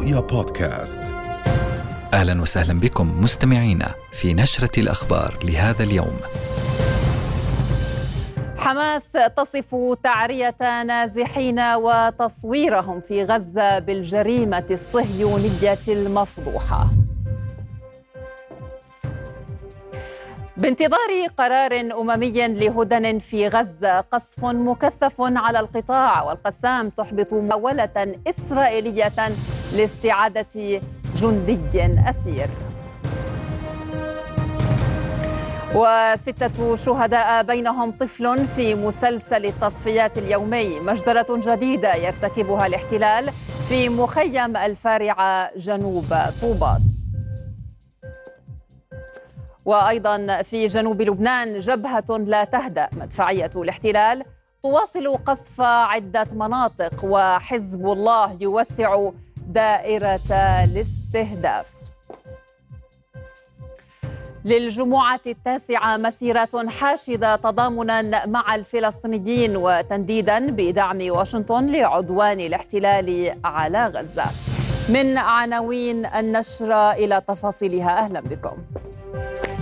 رؤيا بودكاست أهلا وسهلا بكم مستمعينا في نشرة الأخبار لهذا اليوم. حماس تصف تعرية نازحين وتصويرهم في غزة بالجريمة الصهيونية المفضوحة. بانتظار قرار أممي لهدن في غزة قصف مكثف على القطاع والقسام تحبط محاوله إسرائيلية لاستعادة جندي أسير. وستة شهداء بينهم طفل في مسلسل التصفيات اليومي. مجزرة جديدة يرتكبها الاحتلال في مخيم الفارعة جنوب طوباس. وأيضا في جنوب لبنان جبهة لا تهدأ مدفعية الاحتلال تواصل قصف عدة مناطق وحزب الله يوسع دائرة الاستهداف. للجمعة التاسعة مسيرات حاشدة تضامنا مع الفلسطينيين وتنديدا بدعم واشنطن لعدوان الاحتلال على غزة. من عناوين النشرة إلى تفاصيلها أهلا بكم. you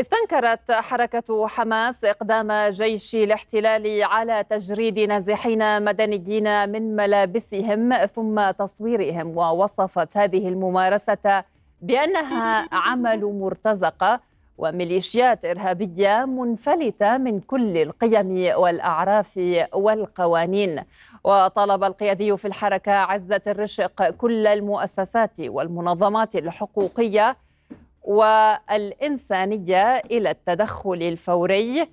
استنكرت حركة حماس إقدام جيش الاحتلال على تجريد نازحين مدنيين من ملابسهم ثم تصويرهم ووصفت هذه الممارسة بأنها عمل مرتزقة وميليشيات إرهابية منفلتة من كل القيم والأعراف والقوانين. وطلب القيادي في الحركة عزة الرشق كل المؤسسات والمنظمات الحقوقية والإنسانية إلى التدخل الفوري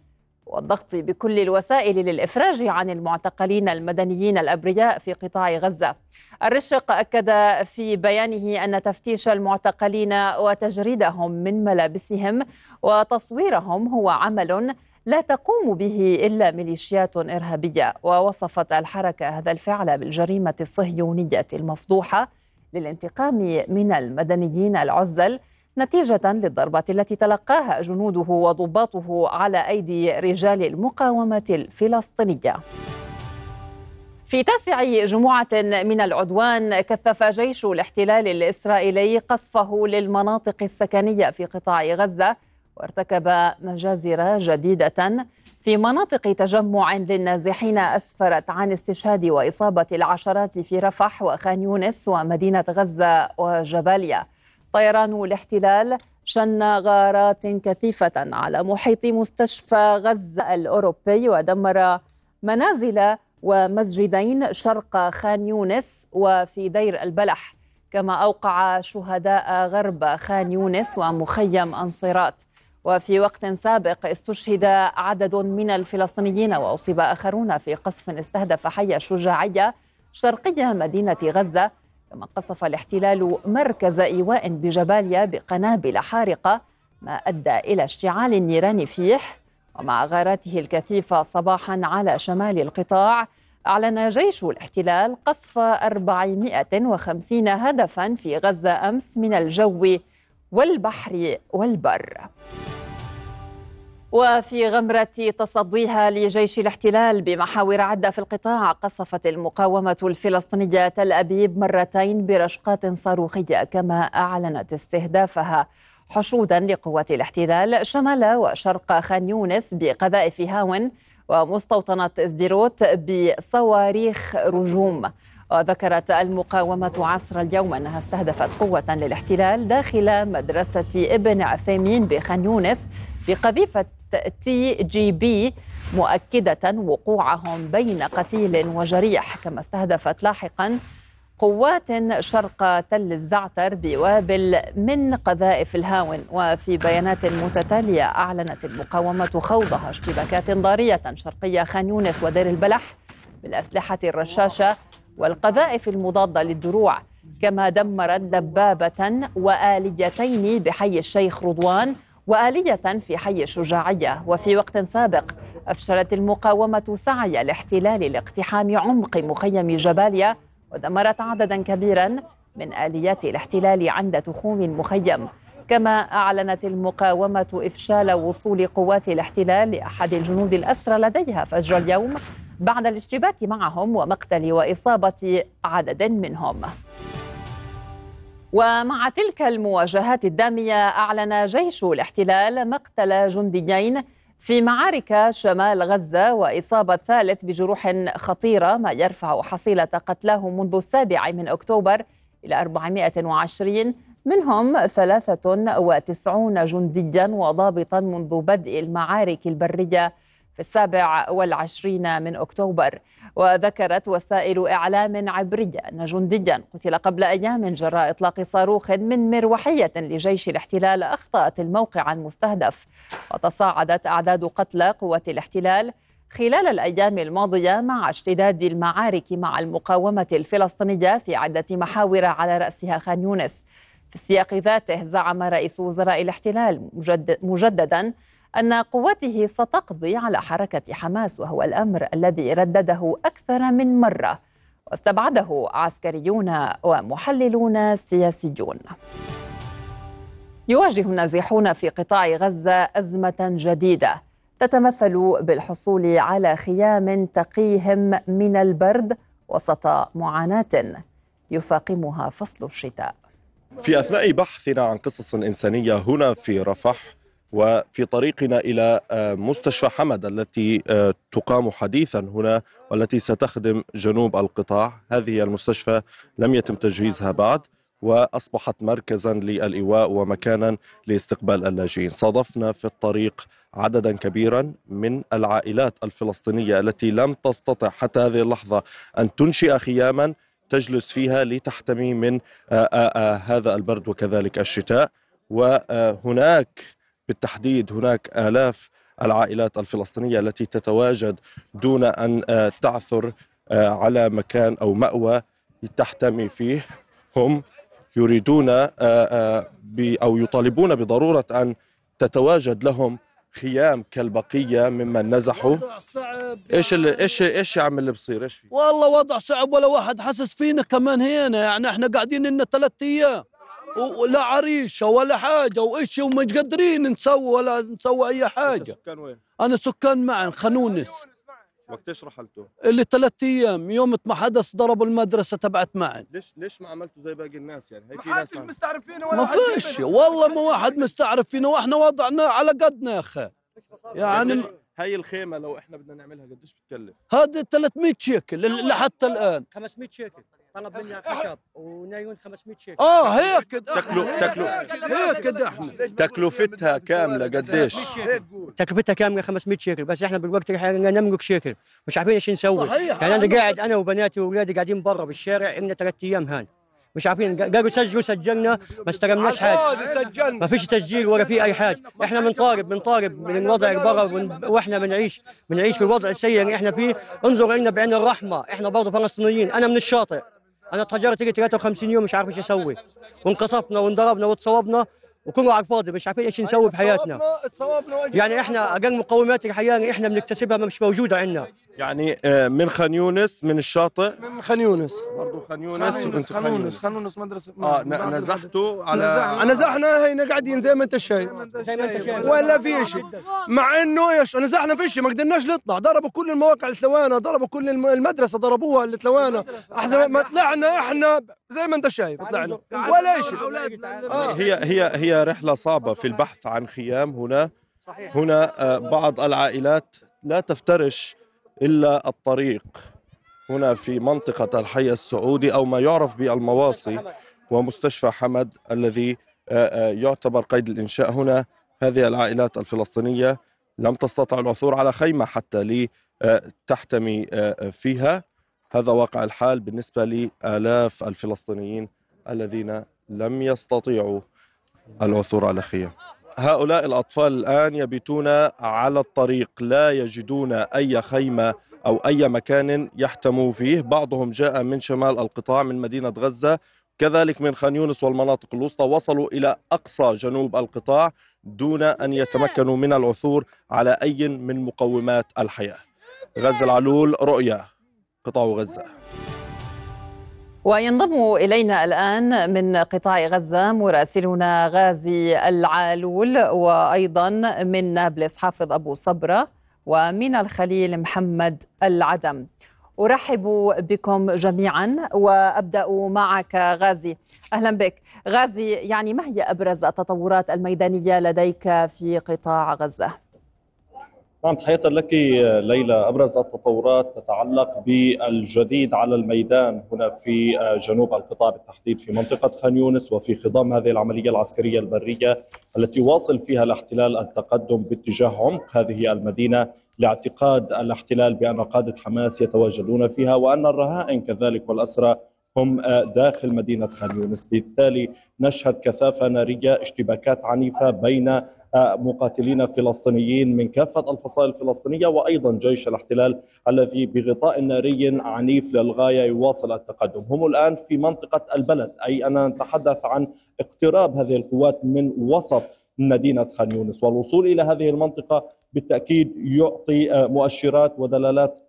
والضغط بكل الوسائل للإفراج عن المعتقلين المدنيين الأبرياء في قطاع غزة. الرشق أكد في بيانه أن تفتيش المعتقلين وتجريدهم من ملابسهم وتصويرهم هو عمل لا تقوم به إلا ميليشيات إرهابية. ووصفت الحركة هذا الفعل بالجريمة الصهيونية المفضوحة للانتقام من المدنيين العزل نتيجة للضربات التي تلقاها جنوده وضباطه على أيدي رجال المقاومة الفلسطينية. في تاسع جمعة من العدوان كثف جيش الاحتلال الإسرائيلي قصفه للمناطق السكنية في قطاع غزة وارتكب مجازر جديدة في مناطق تجمع للنازحين أسفرت عن استشهاد وإصابة العشرات في رفح وخان يونس ومدينة غزة وجباليا طيران الاحتلال شن غارات كثيفة على محيط مستشفى غزة الأوروبي ودمر منازل ومسجدين شرق خان يونس وفي دير البلح. كما أوقع شهداء غرب خان يونس ومخيم أنصيرات. وفي وقت سابق استشهد عدد من الفلسطينيين وأصيب آخرون في قصف استهدف حي الشجاعية شرقي مدينة غزة كما قصف الاحتلال مركز إيواء بجباليا بقنابل حارقة ما أدى إلى اشتعال النيران فيه ومع غاراته الكثيفة صباحا على شمال القطاع أعلن جيش الاحتلال قصف 450 هدفا في غزة أمس من الجو والبحر والبر. وفي غمرة تصديها لجيش الاحتلال بمحاور عدة في القطاع قصفت المقاومة الفلسطينية تل أبيب مرتين برشقات صاروخية كما أعلنت استهدافها. حشودا لقوات الاحتلال شمال وشرق خان يونس بقذائف هاون ومستوطنة إزديروت بصواريخ رجوم. وذكرت المقاومة عصر اليوم أنها استهدفت قوة للاحتلال داخل مدرسة ابن عثيمين بخان يونس بقذيفة TBG مؤكدة وقوعهم بين قتيل وجريح كما استهدفت لاحقا قوات شرق تل الزعتر بوابل من قذائف الهاون. وفي بيانات متتالية أعلنت المقاومة خوضها اشتباكات ضارية شرقي خان يونس ودير البلح بالأسلحة الرشاشة والقذائف المضادة للدروع كما دمرت دبابة وآليتين بحي الشيخ رضوان وآلية في حي الشجاعية وفي وقت سابق أفشلت المقاومة سعي الاحتلال لاقتحام عمق مخيم جباليا ودمرت عددا كبيرا من آليات الاحتلال عند تخوم المخيم. كما أعلنت المقاومة إفشال وصول قوات الاحتلال لأحد الجنود الأسرى لديها فجر اليوم بعد الاشتباك معهم ومقتل وإصابة عدد منهم. ومع تلك المواجهات الدامية أعلن جيش الاحتلال مقتل جنديين في معارك شمال غزة وإصابة ثالث بجروح خطيرة ما يرفع حصيلة قتلاه منذ السابع من أكتوبر إلى 420 منهم 93 جنديا وضابطا منذ بدء المعارك البرية في السابع والعشرين من أكتوبر. وذكرت وسائل إعلام عبرية أن جنديا قتل قبل أيام جراء إطلاق صاروخ من مروحية لجيش الاحتلال أخطأت الموقع المستهدف. وتصاعدت أعداد قتلى قوة الاحتلال خلال الأيام الماضية مع اشتداد المعارك مع المقاومة الفلسطينية في عدة محاور على رأسها خان يونس. في السياق ذاته زعم رئيس وزراء الاحتلال مجددا أن قوته ستقضي على حركة حماس وهو الأمر الذي ردده أكثر من مرة واستبعده عسكريون ومحللون سياسيون. يواجه النازحون في قطاع غزة أزمة جديدة تتمثل بالحصول على خيام تقيهم من البرد وسط معاناة يفاقمها فصل الشتاء. في أثناء بحثنا عن قصص إنسانية هنا في رفح وفي طريقنا إلى آه، مستشفى حمد التي آه، تقام حديثا هنا والتي ستخدم جنوب القطاع. هذه المستشفى لم يتم تجهيزها بعد وأصبحت مركزا للإيواء ومكانا لاستقبال اللاجئين. صادفنا في الطريق عددا كبيرا من العائلات الفلسطينية التي لم تستطع حتى هذه اللحظة أن تنشئ خياما تجلس فيها لتحتمي من آآ هذا البرد وكذلك الشتاء. وهناك بالتحديد هناك آلاف العائلات الفلسطينية التي تتواجد دون أن تعثر على مكان أو مأوى تحتمي فيه. هم يريدون أو يطالبون بضرورة أن تتواجد لهم خيام كالبقية ممن نزحوا. إيش اللي إيش إيش يا عم اللي بصير؟ إيش؟ والله وضع صعب ولا واحد حاسس فينا كمان هنا. يعني إحنا قاعدين لنا ثلاث أيام. ولا عريشه ولا حاجة وإيش ومش قادرين نسوي ولا نسوي أي حاجة. سكان وين؟ أنا سكان معن خنونس وقتيش رحلتوا؟ اللي ثلاث أيام يوم ما حدث ضربوا المدرسة تبعت معن ليش ليش ما عملتوا زي باقي الناس يعني؟ هي في ناس مستعرف فينا ولا ما فيش. والله ما واحد مستعرف فينا وإحنا وضعنا على قدنا يا أخي. يعني هاي الخيمة لو إحنا بدنا نعملها قديش بتكلف؟ هذا 300 شيكل لحتى الآن. 500 شيكل. طلب مني خشب ونايون 500 شيكل آه هيك. تكلو تكلو هيك إحنا تكلفتها كاملة قديش؟ تكلفتها كاملة 500 شيكل بس إحنا بالوقت الحالي نملك شيكل. مش عارفين إيش نسوي. يعني أنا قاعد أنا وبناتي واولادي قاعدين برا بالشارع لنا ثلاث أيام هان. مش عارفين قالوا سجلوا سجلنا ما استلمناش حاجة. ما فيش تسجيل ولا في أي حاجة. إحنا بنطالب بنطالب من الوضع برا وإحنا بنعيش بنعيش في الوضع السيء اللي إحنا فيه. انظر لنا بعين الرحمة. إحنا برضه فلسطينيين. أنا من الشاطئ. أنا تهجرت لي 53 يوم مش عارف إيش أسوي. وانقصفنا وانضربنا واتصوبنا وكله على الفاضي مش عارفين إيش نسوي بحياتنا. يعني إحنا أقل مقومات الحياة إحنا بنكتسبها مش موجودة عندنا. يعني آه، من خان يونس من الشاطئ. من خان يونس. برضه خان يونس خان يونس خان يونس مدرسه آه نزحتوا على نزحنا هينا قاعدين زي ما انت شايف. ولا في شيء. مع انه إيش نزحنا في شيء ما قدرناش نطلع. ضربوا كل المواقع الثوانه ضربوا كل المدرسة ضربوها الثوانه أحسن ما طلعنا إحنا زي ما انت شايف طلعنا. ولا شيء. آه. هي هي هي رحلة صعبة في البحث عن خيام هنا. هنا آه، بعض العائلات لا تفترش إلا الطريق. هنا في منطقة الحي السعودي أو ما يعرف بالمواصي ومستشفى حمد الذي آه، آه، يعتبر قيد الإنشاء هنا. هذه العائلات الفلسطينية لم تستطع العثور على خيمة حتى لتحتمي آه، فيها. هذا واقع الحال بالنسبة لآلاف الفلسطينيين الذين لم يستطيعوا العثور على خيام هؤلاء الأطفال الآن يبيتون على الطريق لا يجدون أي خيمة أو أي مكان يحتموا فيه. بعضهم جاء من شمال القطاع من مدينة غزة. كذلك من خان يونس والمناطق الوسطى. وصلوا إلى أقصى جنوب القطاع دون أن يتمكنوا من العثور على أي من مقومات الحياة. غزة العلول رؤيا قطاع غزة. وينضم إلينا الآن من قطاع غزة مراسلنا غازي العالول وأيضا من نابلس حافظ أبو صبرة ومن الخليل محمد العدم. أرحب بكم جميعا وأبدأ معك غازي. أهلا بك. غازي يعني ما هي أبرز التطورات الميدانية لديك في قطاع غزة؟ نعم تحية لك ليلى. أبرز التطورات تتعلق بالجديد على الميدان هنا في جنوب القطاع بالتحديد في منطقة خان يونس وفي خضام هذه العملية العسكرية البرية التي واصل فيها الاحتلال التقدم باتجاه عمق هذه المدينة لاعتقاد الاحتلال بأن قادة حماس يتواجدون فيها وأن الرهائن كذلك والأسرى هم داخل مدينة خان يونس. بالتالي نشهد كثافة نارية اشتباكات عنيفة بين مقاتلين فلسطينيين من كافة الفصائل الفلسطينية وأيضا جيش الاحتلال الذي بغطاء ناري عنيف للغاية يواصل التقدم. هم الآن في منطقة البلد أي أننا نتحدث عن اقتراب هذه القوات من وسط مدينة خان يونس. والوصول إلى هذه المنطقة بالتأكيد يعطي مؤشرات ودلالات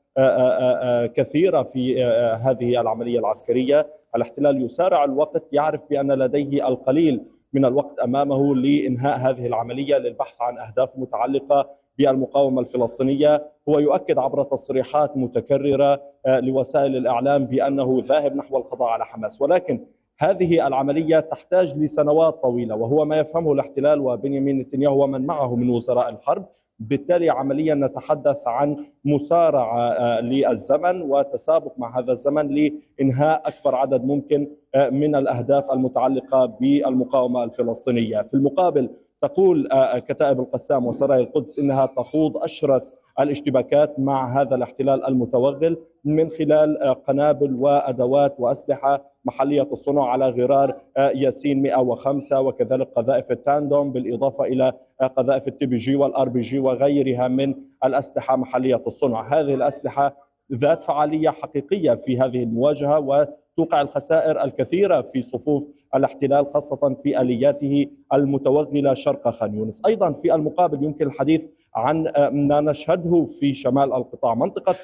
كثيرة في هذه العملية العسكرية. الاحتلال يسارع الوقت يعرف بأن لديه القليل من الوقت أمامه لإنهاء هذه العملية للبحث عن أهداف متعلقة بالمقاومة الفلسطينية، هو يؤكد عبر تصريحات متكررة لوسائل الإعلام بأنه ذاهب نحو القضاء على حماس، ولكن هذه العملية تحتاج لسنوات طويلة وهو ما يفهمه الاحتلال وبنيامين نتنياهو ومن معه من وزراء الحرب، بالتالي عمليا نتحدث عن مسارعه للزمن وتسابق مع هذا الزمن لإنهاء أكبر عدد ممكن من الأهداف المتعلقة بالمقاومة الفلسطينية، في المقابل تقول كتائب القسام وسرايا القدس إنها تخوض أشرس الاشتباكات مع هذا الاحتلال المتوغل من خلال قنابل وأدوات وأسلحة محلية الصنع على غرار ياسين 105 وكذلك قذائف التاندوم بالإضافة إلى قذائف ال TBG وال RPG وغيرها من الأسلحة محلية الصنع، هذه الأسلحة ذات فعالية حقيقية في هذه المواجهة وتوقع الخسائر الكثيرة في صفوف الاحتلال خاصة في آلياته المتوغلة شرق خان يونس، أيضا في المقابل يمكن الحديث عن ما نشهده في شمال القطاع، منطقة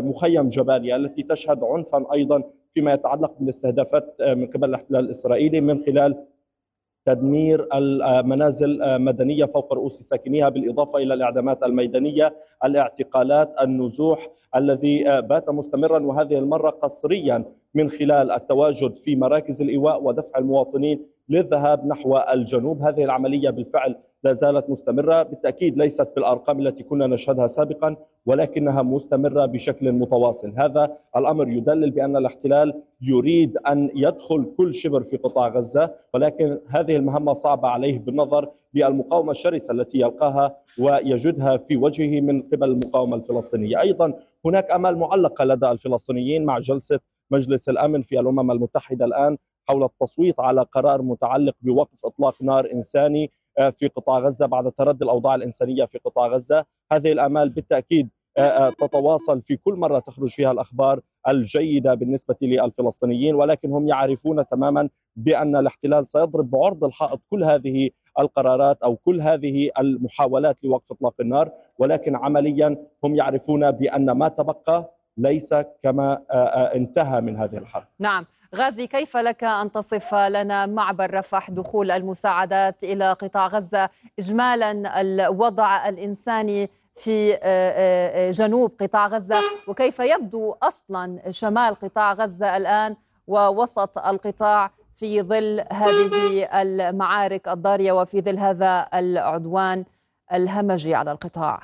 مخيم جباليا التي تشهد عنفا أيضا فيما يتعلق بالاستهدافات من قبل الاحتلال الإسرائيلي من خلال تدمير المنازل مدنية فوق رؤوس ساكنيها بالإضافة إلى الإعدامات الميدانية، الاعتقالات، النزوح الذي بات مستمرا وهذه المرة قسريا من خلال التواجد في مراكز الإيواء ودفع المواطنين للذهاب نحو الجنوب، هذه العملية بالفعل لا زالت مستمرة، بالتأكيد ليست بالأرقام التي كنا نشهدها سابقا ولكنها مستمرة بشكل متواصل، هذا الأمر يدلل بأن الاحتلال يريد أن يدخل كل شبر في قطاع غزة، ولكن هذه المهمة صعبة عليه بالنظر للمقاومة الشرسة التي يلقاها ويجدها في وجهه من قبل المقاومة الفلسطينية، أيضا هناك آمال معلقة لدى الفلسطينيين مع جلسة مجلس الأمن في الأمم المتحدة الآن حول التصويت على قرار متعلق بوقف إطلاق نار إنساني في قطاع غزة بعد تردي الأوضاع الإنسانية في قطاع غزة، هذه الأمال بالتأكيد تتواصل في كل مرة تخرج فيها الأخبار الجيدة بالنسبة للفلسطينيين ولكن هم يعرفون تماما بأن الاحتلال سيضرب بعرض الحائط كل هذه القرارات أو كل هذه المحاولات لوقف إطلاق النار ولكن عمليا هم يعرفون بأن ما تبقى ليس كما انتهى من هذه الحرب. نعم، غازي كيف لك أن تصف لنا معبر رفح دخول المساعدات إلى قطاع غزة اجمالا الوضع الإنساني في جنوب قطاع غزة وكيف يبدو أصلا شمال قطاع غزة الآن ووسط القطاع في ظل هذه المعارك الضارية وفي ظل هذا العدوان الهمجي على القطاع.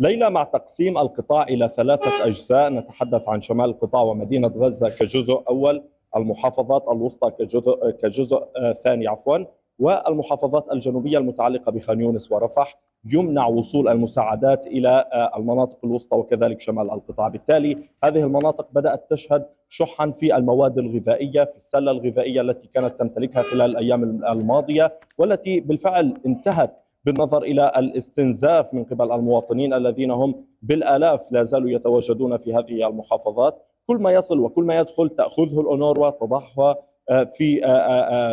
ليلى مع تقسيم القطاع إلى ثلاثة أجزاء نتحدث عن شمال القطاع ومدينة غزة كجزء أول المحافظات الوسطى كجزء كجزء ثاني عفوا والمحافظات الجنوبية المتعلقة بخان يونس ورفح يمنع وصول المساعدات إلى المناطق الوسطى وكذلك شمال القطاع، بالتالي هذه المناطق بدأت تشهد شحا في المواد الغذائية في السلة الغذائية التي كانت تمتلكها خلال الأيام الماضية والتي بالفعل انتهت بالنظر إلى الاستنزاف من قبل المواطنين الذين هم بالآلاف لا زالوا يتواجدون في هذه المحافظات، كل ما يصل وكل ما يدخل تأخذه الاونروا تضعها في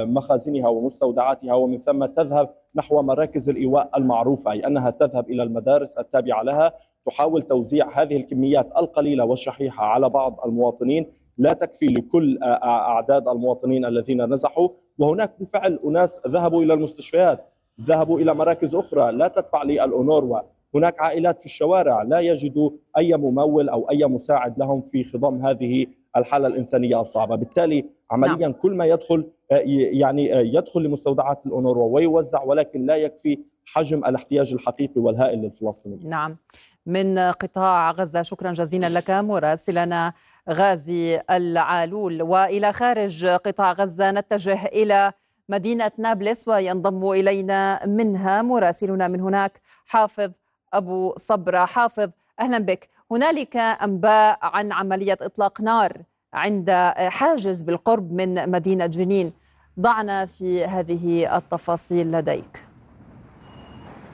مخازنها ومستودعاتها ومن ثم تذهب نحو مراكز الإيواء المعروفة أي أنها تذهب إلى المدارس التابعة لها. تحاول توزيع هذه الكميات القليلة والشحيحة على بعض المواطنين. لا تكفي لكل أعداد المواطنين الذين نزحوا. وهناك بالفعل أناس ذهبوا إلى المستشفيات. ذهبوا إلى مراكز أخرى. لا تتبع للأونروا هناك عائلات في الشوارع. لا يجدوا أي ممول أو أي مساعد لهم في خضم هذه الحالة الإنسانية الصعبة. بالتالي عمليا نعم. كل ما يدخل يعني يدخل لمستودعات الأونروا ويوزع ولكن لا يكفي حجم الاحتياج الحقيقي والهائل للفلسطينيين. نعم. من قطاع غزة شكرا جزيلا لك مراسلنا غازي العالول. وإلى خارج قطاع غزة نتجه إلى مدينة نابلس وينضم إلينا منها مراسلنا من هناك حافظ أبو صبرة. حافظ أهلا بك. هنالك أنباء عن عملية إطلاق نار عند حاجز بالقرب من مدينة جنين. ضعنا في هذه التفاصيل لديك.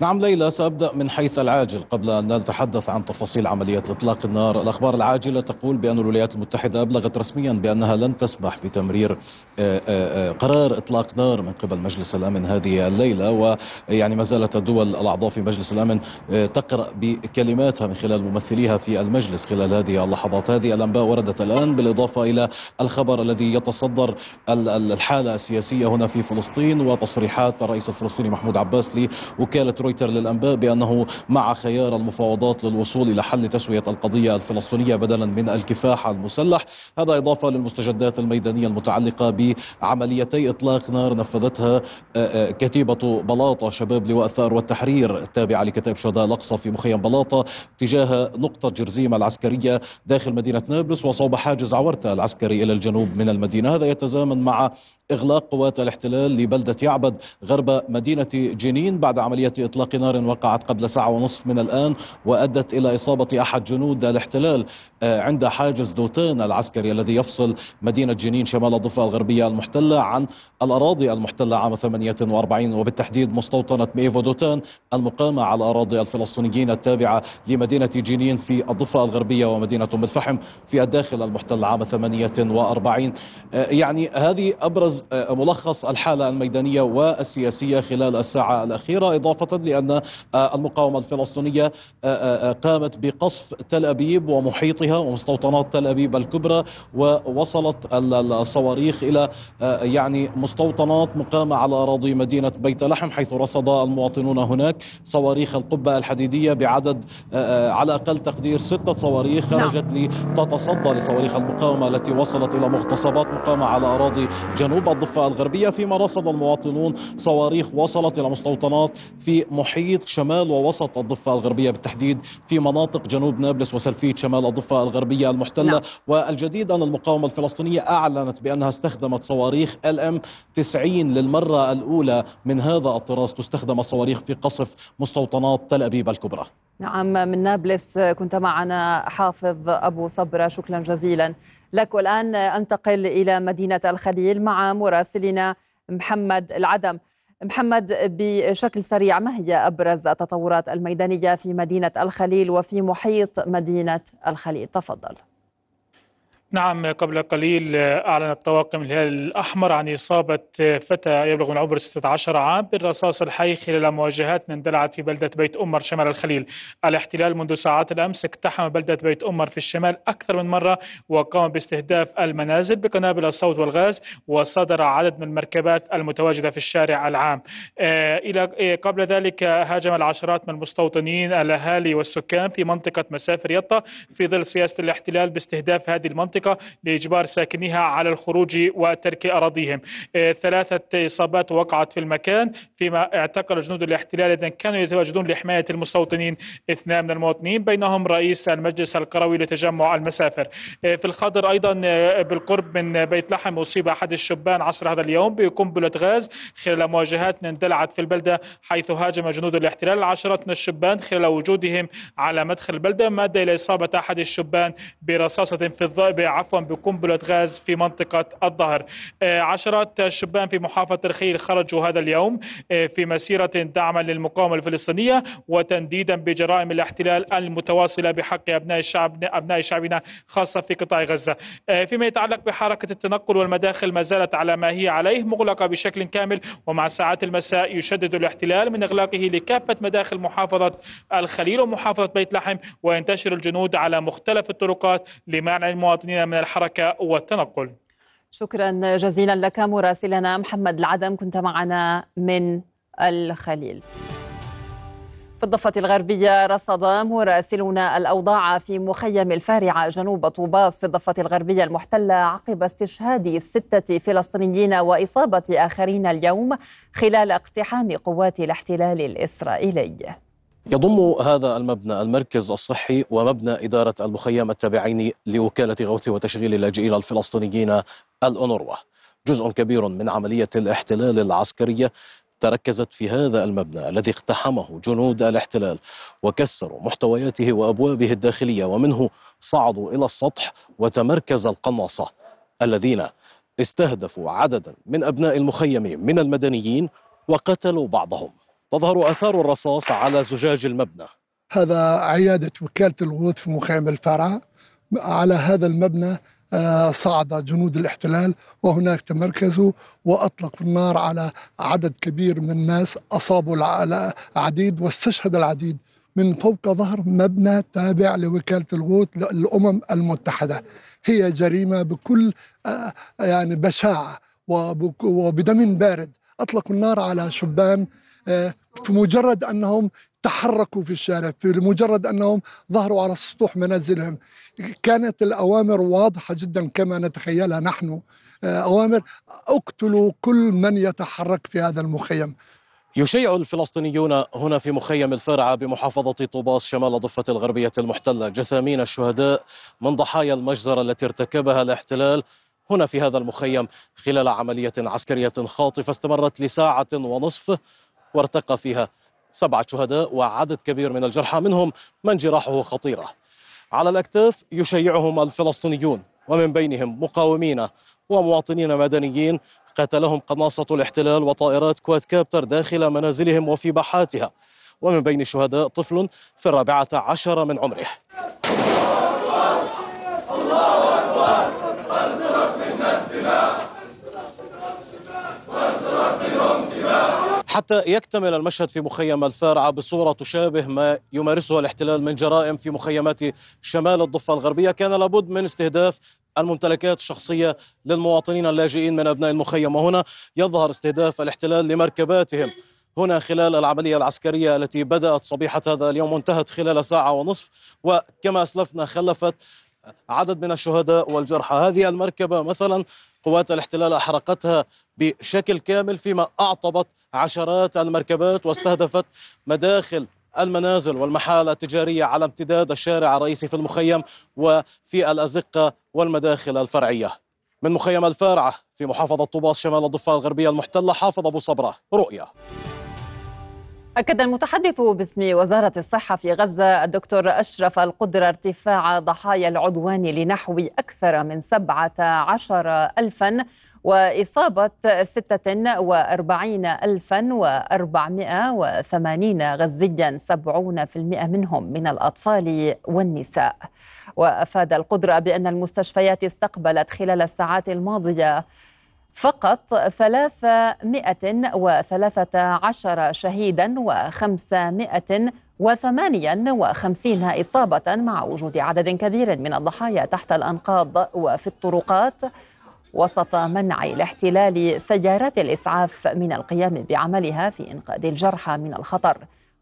نعم ليلى سأبدأ من حيث العاجل قبل أن نتحدث عن تفاصيل عملية إطلاق النار. الأخبار العاجلة تقول بأن الولايات المتحدة أبلغت رسميا بأنها لن تسمح بتمرير آه، آه، آه، قرار إطلاق نار من قبل مجلس الأمن هذه الليلة. ويعني ما زالت الدول الأعضاء في مجلس الأمن تقرأ بكلماتها من خلال ممثليها في المجلس خلال هذه اللحظات. هذه الأنباء وردت الآن بالإضافة إلى الخبر الذي يتصدر الحالة السياسية هنا في فلسطين وتصريحات الرئيس الفلسطيني محمود عباس لوكالة رويتر للأنباء بأنه مع خيار المفاوضات للوصول إلى حل تسوية القضية الفلسطينية بدلا من الكفاح المسلح. هذا إضافة للمستجدات الميدانية المتعلقة بعمليتي إطلاق نار نفذتها آه، آه، كتيبة بلاطة شباب لواء الثأر والتحرير التابعة لكتائب شهداء الأقصى في مخيم بلاطة تجاه نقطة جرزيم العسكرية داخل مدينة نابلس وصوب حاجز عورتة العسكري إلى الجنوب من المدينة. هذا يتزامن مع إغلاق قوات الاحتلال لبلدة يعبد غرب مدينة جنين بعد عملية إطلاق نار وقعت قبل ساعة ونصف من الآن وأدت إلى إصابة أحد جنود الاحتلال. آه، عند حاجز دوتان العسكري الذي يفصل مدينة جنين شمال الضفة الغربية المحتلة عن الأراضي المحتلة عام 48 وبالتحديد مستوطنة ميفو دوتان المقامة على أراضي الفلسطينيين التابعة لمدينة جنين في الضفة الغربية ومدينة أم الفحم في الداخل المحتل عام 48 آه، يعني هذه أبرز آه، ملخص الحالة الميدانية والسياسية خلال الساعة الأخيرة. إضافة لأن المقاومة الفلسطينية قامت بقصف تل أبيب ومحيطها ومستوطنات تل أبيب الكبرى ووصلت الصواريخ إلى يعني مستوطنات مقامة على أراضي مدينة بيت لحم حيث رصد المواطنون هناك صواريخ القبة الحديدية بعدد على أقل تقدير ستة صواريخ نعم. خرجت لتتصدى لصواريخ المقاومة التي وصلت إلى مغتصبات مقامة على أراضي جنوب الضفة الغربية فيما رصد المواطنون صواريخ وصلت إلى مستوطنات في محيط شمال ووسط الضفة الغربية بالتحديد في مناطق جنوب نابلس وسلفيت شمال الضفة الغربية المحتلة. نعم. والجديد أن المقاومة الفلسطينية أعلنت بأنها استخدمت صواريخ ال إم 90 للمرة الأولى من هذا الطراز. تستخدم الصواريخ في قصف مستوطنات تل أبيب الكبرى. نعم من نابلس كنت معنا حافظ أبو صبرة. شكرا جزيلا لك. والآن أنتقل إلى مدينة الخليل مع مراسلنا محمد العدم. محمد بشكل سريع ما هي أبرز التطورات الميدانية في مدينة الخليل وفي محيط مدينة الخليل؟ تفضل. نعم قبل قليل أعلن الطواقم الهلال الأحمر عن إصابة فتى يبلغ من عمر 16 عام بالرصاص الحي خلال مواجهات اندلعت في بلدة بيت أمر شمال الخليل. الاحتلال منذ ساعات الأمس اقتحم بلدة بيت أمر في الشمال أكثر من مرة وقام باستهداف المنازل بقنابل الصوت والغاز وصدر عدد من المركبات المتواجدة في الشارع العام. آه، إلى آه، قبل ذلك هاجم العشرات من المستوطنين الأهالي والسكان في منطقة مسافر يطا في ظل سياسة الاحتلال باستهداف هذه المنطقة المنطقة لإجبار ساكنيها على الخروج وترك أراضيهم. آه، ثلاثة إصابات وقعت في المكان فيما اعتقل جنود الاحتلال إذن كانوا يتواجدون لحماية المستوطنين اثنان من المواطنين بينهم رئيس المجلس القروي لتجمع المسافر. آه، في الخضر أيضا آه، بالقرب من بيت لحم أصيب أحد الشبان عصر هذا اليوم بقنبلة غاز خلال مواجهات اندلعت في البلدة حيث هاجم جنود الاحتلال العشرات من الشبان خلال وجودهم على مدخل البلدة ما أدى إلى إصابة أحد الشبان برصاصة في عفوا بقنبلة غاز في منطقة الظهر. عشرات الشبان في محافظة الخيل خرجوا هذا اليوم في مسيرة دعما للمقاومة الفلسطينية وتنديدا بجرائم الاحتلال المتواصلة بحق أبناء الشعب أبناء شعبنا خاصة في قطاع غزة. فيما يتعلق بحركة التنقل والمداخل ما زالت على ما هي عليه مغلقة بشكل كامل ومع ساعات المساء يشدد الاحتلال من إغلاقه لكافة مداخل محافظة الخليل ومحافظة بيت لحم وينتشر الجنود على مختلف الطرقات لمنع المواطنين من الحركة والتنقل. شكرا جزيلا لك مراسلنا محمد العدم كنت معنا من الخليل. في الضفة الغربية رصد مراسلون الأوضاع في مخيم الفارعة جنوب طوباس في الضفة الغربية المحتلة عقب استشهاد ستة فلسطينيين وإصابة آخرين اليوم خلال اقتحام قوات الاحتلال الإسرائيلي. يضم هذا المبنى المركز الصحي ومبنى إدارة المخيم التابعين لوكالة غوث وتشغيل اللاجئين الفلسطينيين الأونروا. جزء كبير من عملية الاحتلال العسكرية تركزت في هذا المبنى الذي اقتحمه جنود الاحتلال وكسروا محتوياته وأبوابه الداخلية ومنه صعدوا إلى السطح وتمركز القناصه الذين استهدفوا عددا من أبناء المخيم من المدنيين وقتلوا بعضهم. تظهر آثار الرصاص على زجاج المبنى. هذا عيادة وكالة الغوث في مخيم الفرع على هذا المبنى آه، صعد جنود الاحتلال وهناك تمركزوا وأطلقوا النار على عدد كبير من الناس. أصابوا العديد واستشهد العديد. من فوق ظهر مبنى تابع لوكالة الغوث للأمم المتحدة. هي جريمة بكل آه، يعني بشاعة وبدم بارد. أطلقوا النار على شبان في مجرد أنهم تحركوا في الشارع في مجرد أنهم ظهروا على سطوح منازلهم. كانت الأوامر واضحة جدا كما نتخيلها نحن. آه، أوامر اقتلوا كل من يتحرك في هذا المخيم. يشيع الفلسطينيون هنا في مخيم الفرعة بمحافظة طوباس شمال ضفة الغربية المحتلة. جثامين الشهداء من ضحايا المجزرة التي ارتكبها الاحتلال هنا في هذا المخيم خلال عملية عسكرية خاطفة استمرت لساعة ونصف. وارتقى فيها سبعة شهداء وعدد كبير من الجرحى منهم من جراحه خطيرة. على الأكتاف يشيعهم الفلسطينيون ومن بينهم مقاومين ومواطنين مدنيين. قتلهم قناصة الاحتلال وطائرات كواد كابتر داخل منازلهم وفي باحاتها ومن بين الشهداء طفل في الرابعة عشر من عمره. حتى يكتمل المشهد في مخيم الفارعة بصورة تشابه ما يمارسه الاحتلال من جرائم في مخيمات شمال الضفة الغربية. كان لابد من استهداف الممتلكات الشخصية للمواطنين اللاجئين من أبناء المخيم. وهنا يظهر استهداف الاحتلال لمركباتهم. هنا خلال العملية العسكرية التي بدأت صبيحة هذا اليوم وانتهت خلال ساعة ونصف. وكما أسلفنا خلفت عدد من الشهداء والجرحى. هذه المركبة مثلا قوات الاحتلال أحرقتها بشكل كامل فيما أعطبت عشرات المركبات واستهدفت مداخل المنازل والمحال التجارية على امتداد الشارع الرئيسي في المخيم وفي الأزقة والمداخل الفرعية. من مخيم الفارعة في محافظة طوباس شمال الضفة الغربية المحتلة حافظ أبو صبرة رؤية. أكد المتحدث باسم وزارة الصحة في غزة الدكتور أشرف القدرة ارتفاع ضحايا العدوان لنحو أكثر من 17 ألفا وإصابة 46480 غزيا 70% منهم من الأطفال والنساء. وأفاد القدرة بأن المستشفيات استقبلت خلال الساعات الماضية فقط 313 شهيدا و558 إصابة مع وجود عدد كبير من الضحايا تحت الأنقاض وفي الطرقات وسط منع الاحتلال سيارات الإسعاف من القيام بعملها في إنقاذ الجرحى من الخطر.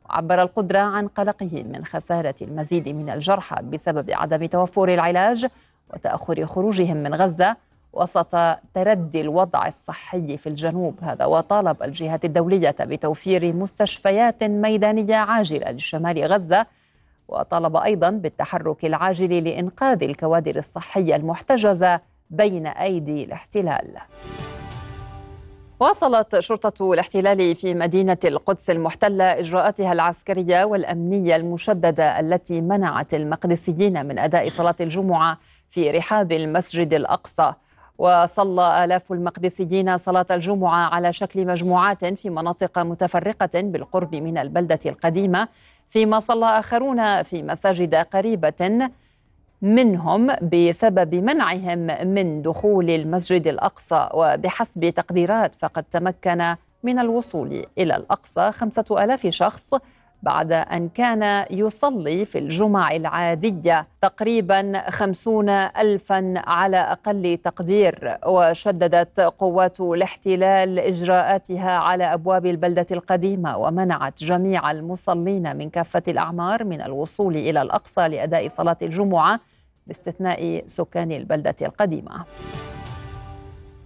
عبر القدرة عن قلقه من خسارة المزيد من الجرحى بسبب عدم توفر العلاج وتأخر خروجهم من غزة وسط تردي الوضع الصحي في الجنوب هذا وطالب الجهات الدولية بتوفير مستشفيات ميدانية عاجلة لشمال غزة وطالب أيضا بالتحرك العاجل لإنقاذ الكوادر الصحية المحتجزة بين أيدي الاحتلال. واصلت شرطة الاحتلال في مدينة القدس المحتلة إجراءاتها العسكرية والأمنية المشددة التي منعت المقدسيين من أداء صلاة الجمعة في رحاب المسجد الأقصى وصلى آلاف المقدسيين صلاة الجمعة على شكل مجموعات في مناطق متفرقة بالقرب من البلدة القديمة فيما صلى آخرون في مساجد قريبة منهم بسبب منعهم من دخول المسجد الأقصى. وبحسب تقديرات فقد تمكن من الوصول إلى الأقصى خمسة ألاف شخص بعد أن كان يصلي في الجمع العادية تقريبا خمسون ألفا على أقل تقدير وشددت قوات الاحتلال إجراءاتها على أبواب البلدة القديمة ومنعت جميع المصلين من كافة الأعمار من الوصول إلى الأقصى لأداء صلاة الجمعة باستثناء سكان البلدة القديمة.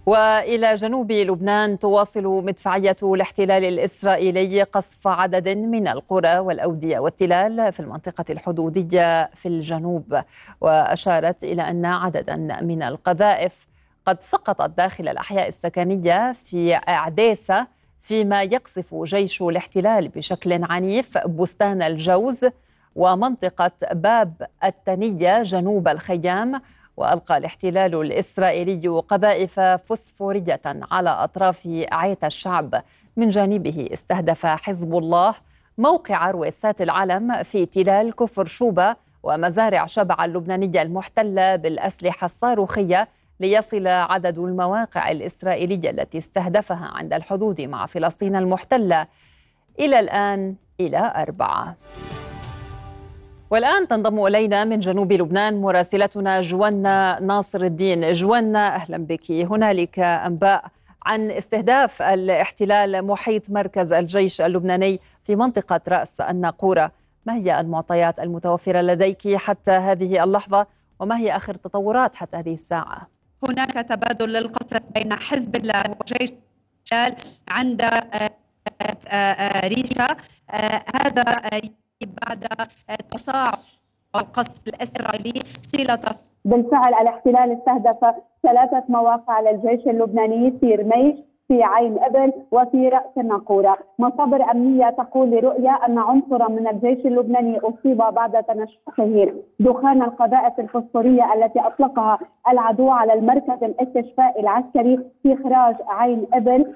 وإلى جنوب لبنان تواصل مدفعية الاحتلال الإسرائيلي قصف عدد من القرى والأودية والتلال في المنطقة الحدودية في الجنوب وأشارت إلى أن عددا من القذائف قد سقطت داخل الأحياء السكنية في أعديسة فيما يقصف جيش الاحتلال بشكل عنيف بستان الجوز ومنطقة باب التنية جنوب الخيام وألقى الاحتلال الإسرائيلي قذائف فسفورية على أطراف عيت الشعب. من جانبه استهدف حزب الله موقع رويسات العلم في تلال كفر شوبة ومزارع شبع اللبنانية المحتلة بالأسلحة الصاروخية ليصل عدد المواقع الإسرائيلية التي استهدفها عند الحدود مع فلسطين المحتلة. إلى الآن إلى أربعة. والآن تنضم إلينا من جنوب لبنان مراسلتنا جوانا ناصر الدين. جوانا أهلا بك. هنالك أنباء عن استهداف الاحتلال محيط مركز الجيش اللبناني في منطقة رأس الناقورة. ما هي المعطيات المتوفرة لديك حتى هذه اللحظة؟ وما هي آخر التطورات حتى هذه الساعة؟ هناك تبادل للقصف بين حزب الله وجيش عند آه، آه، ريشة. آه، هذا بعد تصاعد القصف الإسرائيلي طيلة بالفعل الاحتلال استهدف ثلاثة مواقع للجيش اللبناني في رميش في عين ابل وفي رأس الناقورة، مصادر أمنية تقول لرؤيا أن عنصرا من الجيش اللبناني أصيب بعد تنشقه. دخان القذائف الفسفورية التي أطلقها العدو على المركز الاستشفائي العسكري في اخراج عين ابل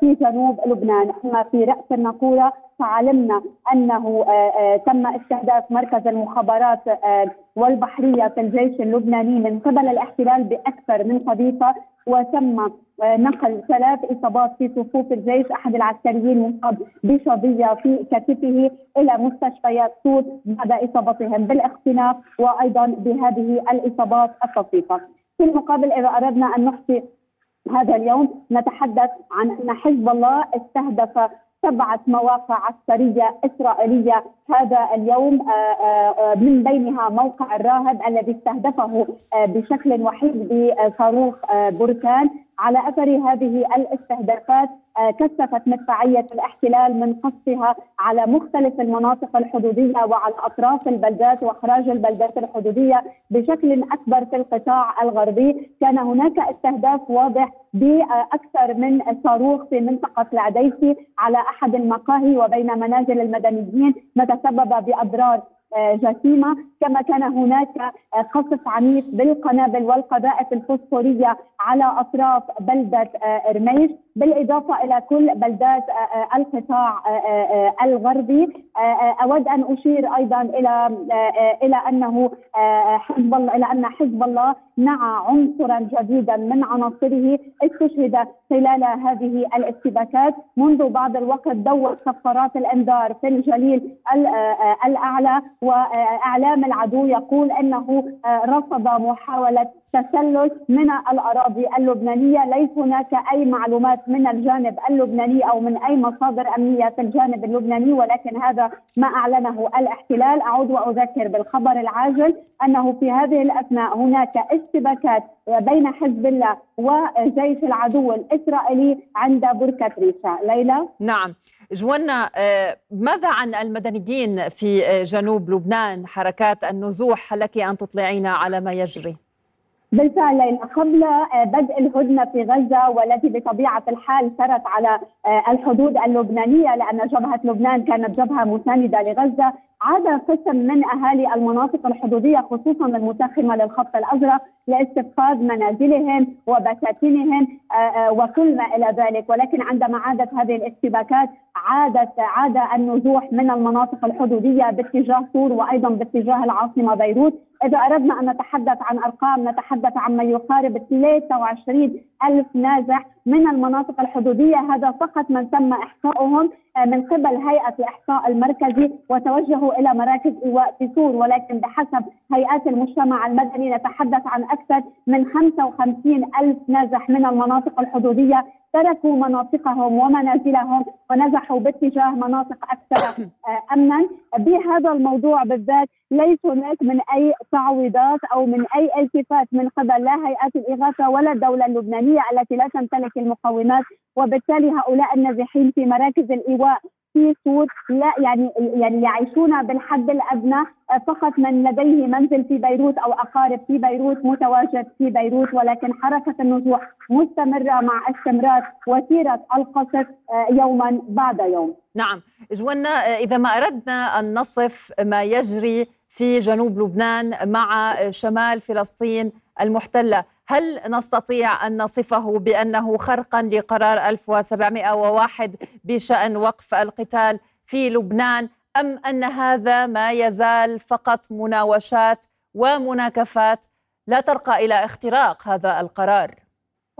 في جنوب لبنان، أما في رأس الناقورة فعلمنا أنه آه، آه، تم استهداف مركز المخابرات آه، والبحرية في الجيش اللبناني من قبل الاحتلال بأكثر من قذيفه وتم نقل ثلاث إصابات في صفوف الجيش أحد العسكريين مصاب بشظية في كتفه إلى مستشفيات سود بعد إصابتهم بالاختناق وأيضا بهذه الإصابات الطفيفه. في المقابل إذا أردنا أن نحصي هذا اليوم نتحدث عن أن حزب الله استهدف سبعة مواقع عسكرية إسرائيلية. هذا اليوم آه، آه، آه، من بينها موقع الراهب الذي استهدفه بشكل وحيد بصاروخ بركان. على أثر هذه الاستهدافات كثفت مدفعيه الاحتلال من قصفها على مختلف المناطق الحدودية وعلى أطراف البلدات وأخراج البلدات الحدودية بشكل أكبر في القطاع الغربي، كان هناك استهداف واضح بأكثر من صاروخ في منطقة العديسي على أحد المقاهي وبين منازل المدنيين تسبب بأضرار آه، جسيمة. كما كان هناك آه، قصف عنيف بالقنابل والقذائف الفوسفورية على أطراف بلدة آه، رميش بالإضافة إلى كل بلدات القطاع الغربي. أود أن أشير أيضا إلى إلى أنه حزب الله إلى أن حزب الله نعى عنصرا جديدا من عناصره. استشهد خلال هذه الاشتباكات منذ بعض الوقت دور صفارات الإنذار في الجليل الأعلى وأعلام العدو يقول إنه رفض محاولة تسلل من الأراضي اللبنانية، ليس هناك أي معلومات من الجانب اللبناني أو من أي مصادر أمنية في الجانب اللبناني ولكن هذا ما أعلنه الاحتلال، أعود وأذكر بالخبر العاجل أنه في هذه الأثناء هناك اشتباكات بين حزب الله وجيش العدو الإسرائيلي عند بركة ريشا، ليلى؟ نعم، جوانا آه، ماذا عن المدنيين في جنوب لبنان؟ حركات النزوح لك أن تطلعينا على ما يجري؟ بالفعل ليلى قبل آه، بدء الهدنة في غزة والتي بطبيعة الحال سرت على آه، الحدود اللبنانية لأن جبهة لبنان كانت جبهة مساندة لغزة. عاد قسم من أهالي المناطق الحدودية خصوصا المتاخمة للخط الأزرق لاستفقاد منازلهم وبساتينهم وكل ما إلى ذلك. ولكن عندما عادت هذه الاشتباكات عادت عاد النزوح من المناطق الحدودية باتجاه سور وأيضا باتجاه العاصمة بيروت. إذا أردنا أن نتحدث عن أرقام نتحدث عن ما يقارب 23 ألف نازح من المناطق الحدودية. هذا فقط من تم إحصاؤهم آه، من قبل هيئة الإحصاء المركزي وتوجهوا إلى مراكز إيواء في سور ولكن بحسب هيئات المجتمع المدني نتحدث عن أكثر من 55 ألف نازح من المناطق الحدودية تركوا مناطقهم ومنازلهم ونزحوا باتجاه مناطق أكثر آه، امنا. بهذا الموضوع بالذات ليس هناك من أي تعويضات أو من أي التفات من قبل لا هيئات الإغاثة ولا الدولة اللبنانية التي لا تمتلك المقومات وبالتالي هؤلاء النازحين في مراكز الإيواء في سور لا يعني يعني يعيشون بالحد الأدنى فقط من لديه منزل في بيروت أو أقارب في بيروت متواجد في بيروت ولكن حركة النزوح مستمرة مع استمرار وتيره القصف آه، يوما بعد يوم. نعم، جوانا آه، إذا ما أردنا أن نصف ما يجري في جنوب لبنان مع شمال فلسطين المحتلة، هل نستطيع أن نصفه بأنه خرقا لقرار 1701 بشأن وقف القتال في لبنان أم أن هذا ما يزال فقط مناوشات ومناكفات لا ترقى إلى اختراق هذا القرار؟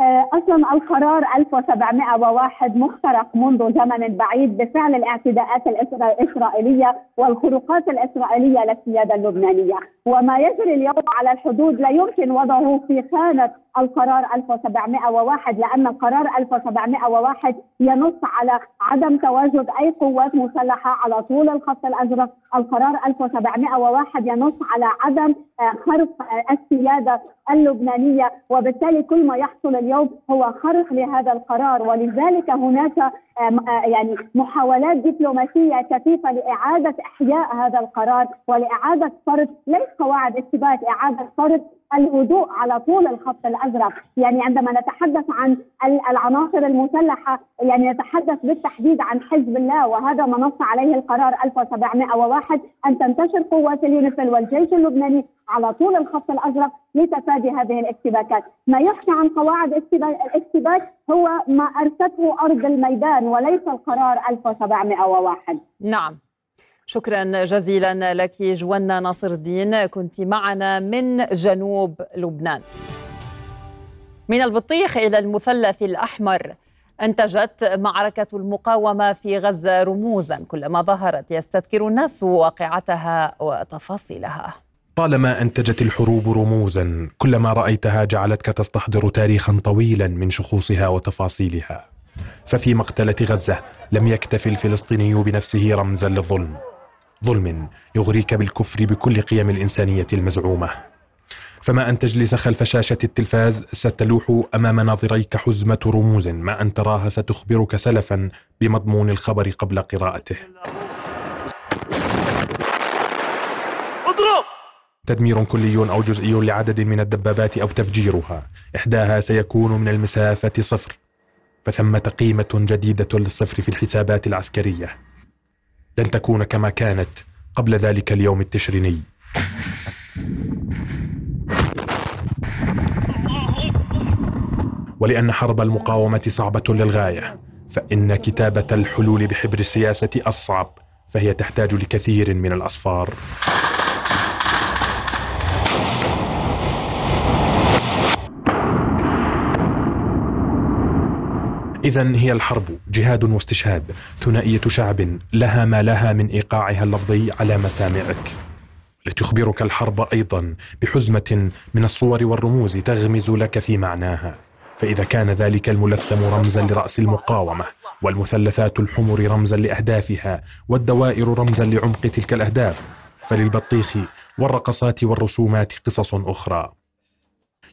آه، أصلا القرار 1701 مخترق منذ زمن بعيد بفعل الاعتداءات الإسرائيلية والخروقات الإسرائيلية للسيادة اللبنانية، وما يجري اليوم على الحدود لا يمكن وضعه في خانة القرار 1701 لأن القرار 1701 ينص على عدم تواجد أي قوات مسلحة على طول الخط الأزرق، القرار 1701 ينص على عدم آه، خرق آه، السيادة اللبنانية وبالتالي كل ما يحصل اليوم هو خرق لهذا القرار. ولذلك هناك آه، يعني محاولات دبلوماسية كثيفة لإعادة إحياء هذا القرار ولإعادة فرض ليس قواعد إثبات إعادة فرض الهدوء على طول الخط الأزرق، يعني عندما نتحدث عن العناصر المسلحة يعني نتحدث بالتحديد عن حزب الله وهذا ما نص عليه القرار 1701 أن تنتشر قوات اليونيفيل والجيش اللبناني على طول الخط الأزرق لتفادي هذه الاشتباكات، ما يحكي عن قواعد الاشتباك هو ما أرسته أرض الميدان وليس القرار 1701 نعم. شكرا جزيلا لك جوانا ناصر الدين. كنت معنا من جنوب لبنان. من البطيخ إلى المثلث الأحمر انتجت معركة المقاومة في غزة رموزا. كلما ظهرت يستذكر الناس واقعتها وتفاصيلها. طالما انتجت الحروب رموزا كلما رأيتها جعلتك تستحضر تاريخا طويلا من شخوصها وتفاصيلها. ففي مقتلة غزة لم يكتف الفلسطيني بنفسه رمزا للظلم. ظلم يغريك بالكفر بكل قيم الإنسانية المزعومة. فما أن تجلس خلف شاشة التلفاز ستلوح أمام ناظريك حزمة رموز ما أن تراها ستخبرك سلفا بمضمون الخبر قبل قراءته. اضرب! تدمير كلي أو جزئي لعدد من الدبابات أو تفجيرها. إحداها سيكون من المسافة صفر. فثمة قيمة جديدة للصفر في الحسابات العسكرية. لن تكون كما كانت قبل ذلك اليوم التشريني. ولأن حرب المقاومة صعبة للغاية فإن كتابة الحلول بحبر السياسة أصعب فهي تحتاج لكثير من الأصفار. إذا هي الحرب جهاد واستشهاد ثنائية شعب لها ما لها من إيقاعها اللفظي على مسامعك. لتخبرك الحرب أيضا بحزمة من الصور والرموز تغمز لك في معناها. فإذا كان ذلك الملثم رمزا لرأس المقاومة والمثلثات الحمر رمزا لأهدافها والدوائر رمزا لعمق تلك الأهداف فللبطيخ والرقصات والرسومات قصص أخرى.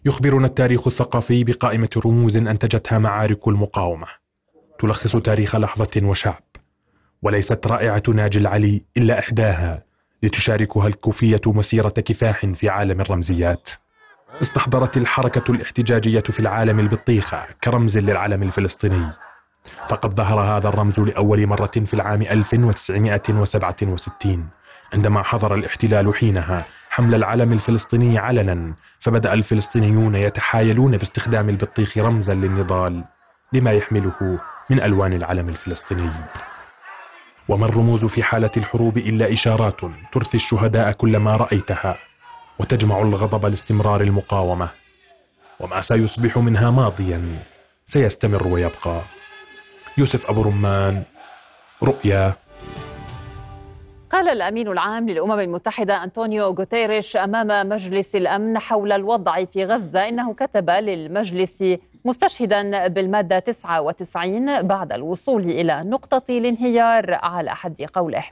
يخبرنا التاريخ الثقافي بقائمة رموز أنتجتها معارك المقاومة. تلخص تاريخ لحظة وشعب. وليست رائعة ناجي العلي إلا إحداها لتشاركها الكوفية مسيرة كفاح في عالم الرمزيات. استحضرت الحركة الاحتجاجية في العالم البطيخة كرمز للعلم الفلسطيني. فقد ظهر هذا الرمز لأول مرة في العام 1967 عندما حضر الاحتلال حينها حمل العلم الفلسطيني علنا فبدأ الفلسطينيون يتحايلون باستخدام البطيخ رمزا للنضال لما يحمله من ألوان العلم الفلسطيني. وما الرموز في حالة الحروب إلا إشارات ترثي الشهداء كلما رأيتها وتجمع الغضب لاستمرار المقاومة. وما سيصبح منها ماضيا سيستمر ويبقى. يوسف أبو رمان رؤيا قال الأمين العام للأمم المتحدة أنطونيو غوتيريش أمام مجلس الأمن حول الوضع في غزة إنه كتب للمجلس مستشهدا بالمادة 99 بعد الوصول إلى نقطة الانهيار على حد قوله.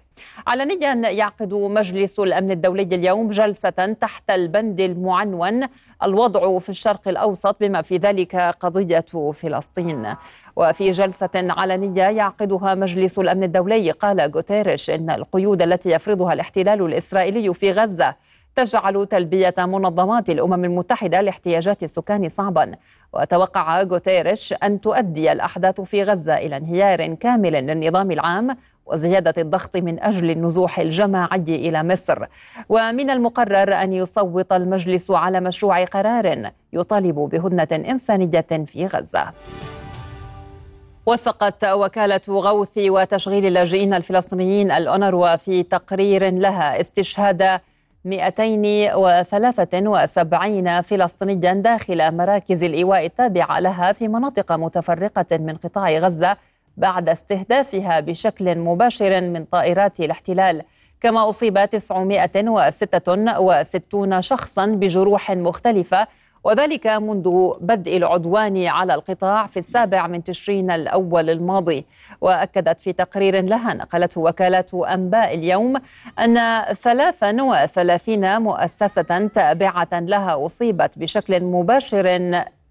علنيا يعقد مجلس الأمن الدولي اليوم جلسة تحت البند المعنون الوضع في الشرق الأوسط بما في ذلك قضية فلسطين. وفي جلسة علنية يعقدها مجلس الأمن الدولي قال غوتيريش إن القيود التي يفرضها الاحتلال الإسرائيلي في غزة تجعل تلبية منظمات الأمم المتحدة لاحتياجات السكان صعبا. وتوقع غوتيريش أن تؤدي الأحداث في غزة إلى انهيار كامل للنظام العام وزيادة الضغط من أجل النزوح الجماعي إلى مصر. ومن المقرر أن يصوت المجلس على مشروع قرار يطالب بهدنة إنسانية في غزة. وفقت وكالة غوث وتشغيل اللاجئين الفلسطينيين الأونروا في تقرير لها استشهاد 273 فلسطينيا داخل مراكز الإيواء التابعة لها في مناطق متفرقة من قطاع غزة بعد استهدافها بشكل مباشر من طائرات الاحتلال. كما أصيب 966 شخصا بجروح مختلفة وذلك منذ بدء العدوان على القطاع في السابع من تشرين الأول الماضي. وأكدت في تقرير لها نقلته وكالة أنباء اليوم أن 33 مؤسسة تابعة لها أصيبت بشكل مباشر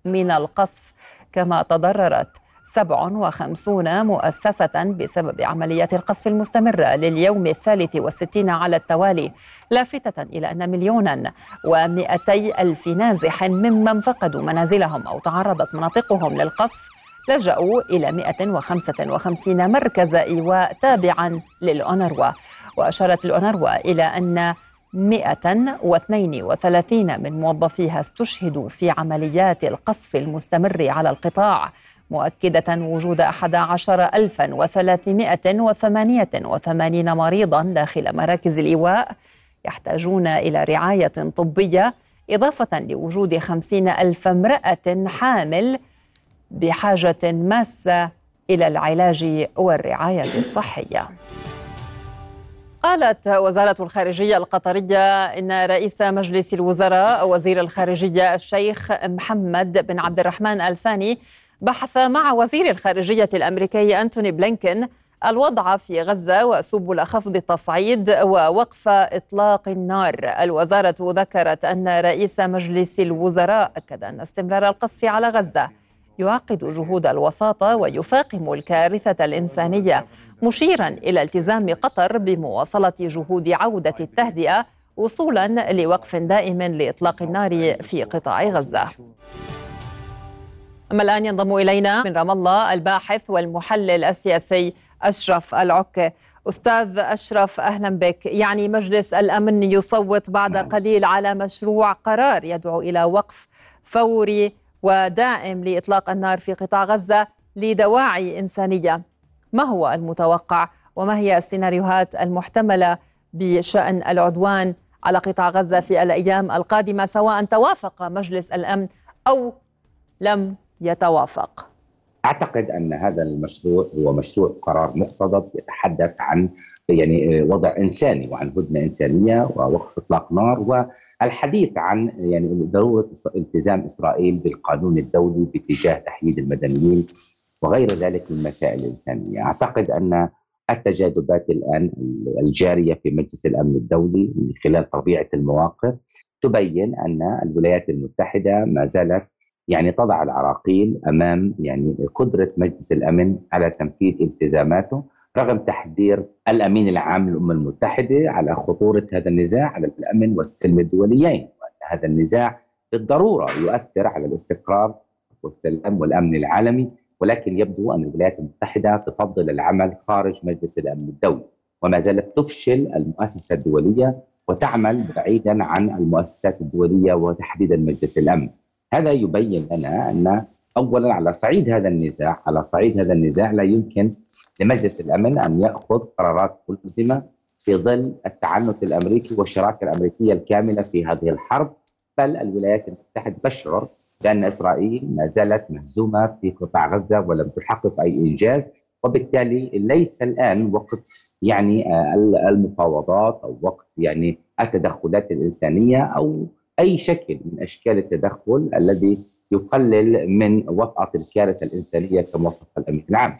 من القصف كما تضررت. 57 مؤسسة بسبب عمليات القصف المستمرة لليوم الثالث والستين على التوالي لافتة إلى أن مليونا ومئتي ألف نازح ممن فقدوا منازلهم أو تعرضت مناطقهم للقصف لجأوا إلى 155 مركز إيواء تابعا للأونروا وأشارت الأونروا إلى أن 132 من موظفيها استشهدوا في عمليات القصف المستمر على القطاع. مؤكدة وجود 11388 مريضا داخل مراكز الإيواء يحتاجون إلى رعاية طبية إضافة لوجود خمسين ألف امرأة حامل بحاجة ماسة إلى العلاج والرعاية الصحية. قالت وزارة الخارجية القطرية إن رئيس مجلس الوزراء وزير الخارجية الشيخ محمد بن عبد الرحمن الثاني بحث مع وزير الخارجية الأمريكي أنتوني بلينكين الوضع في غزة وسبل خفض التصعيد ووقف إطلاق النار. الوزارة ذكرت أن رئيس مجلس الوزراء أكد أن استمرار القصف على غزة يعقد جهود الوساطة ويفاقم الكارثة الإنسانية مشيرا إلى التزام قطر بمواصلة جهود عودة التهدئة وصولا لوقف دائم لإطلاق النار في قطاع غزة. أما الآن ينضم إلينا من رام الله الباحث والمحلل السياسي أشرف العكي أستاذ أشرف أهلا بك. يعني مجلس الأمن يصوت بعد قليل على مشروع قرار يدعو إلى وقف فوري ودائم لإطلاق النار في قطاع غزة لدواعي إنسانية. ما هو المتوقع؟ وما هي السيناريوهات المحتملة بشأن العدوان على قطاع غزة في الأيام القادمة سواء توافق مجلس الأمن أو لم يتوافق. أعتقد أن هذا المشروع هو مشروع قرار مقتضب يتحدث عن يعني وضع إنساني وعن هدنة إنسانية ووقف إطلاق نار والحديث عن يعني ضرورة التزام إسرائيل بالقانون الدولي باتجاه تحييد المدنيين وغير ذلك من المسائل الانسانيه، أعتقد أن التجاذبات الآن الجارية في مجلس الأمن الدولي من خلال طبيعة المواقف تبين أن الولايات المتحدة ما زالت يعني تضع العراقيل أمام يعني قدرة مجلس الأمن على تنفيذ التزاماته رغم تحذير الأمين العام للأمم المتحدة على خطورة هذا النزاع على الأمن والسلم الدوليين هذا النزاع بالضرورة يؤثر على الاستقرار والسلام والأمن العالمي ولكن يبدو أن الولايات المتحدة تفضل العمل خارج مجلس الأمن الدولي وما زالت تفشل المؤسسة الدولية وتعمل بعيدا عن المؤسسات الدولية وتحديدا مجلس الأمن. هذا يبين لنا أن اولا على صعيد هذا النزاع على صعيد هذا النزاع لا يمكن لمجلس الأمن أن يأخذ قرارات ملزمه في ظل التعنت الأمريكي والشراكة الأمريكية الكامله في هذه الحرب بل الولايات المتحدة تشعر بأن إسرائيل ما زالت مهزومة في قطاع غزة ولم تحقق أي إنجاز وبالتالي ليس الآن وقت يعني آه، المفاوضات أو وقت يعني التدخلات الإنسانية أو أي شكل من أشكال التدخل الذي يقلل من وطأة الكارثة الإنسانية كما وصف الأمين العام.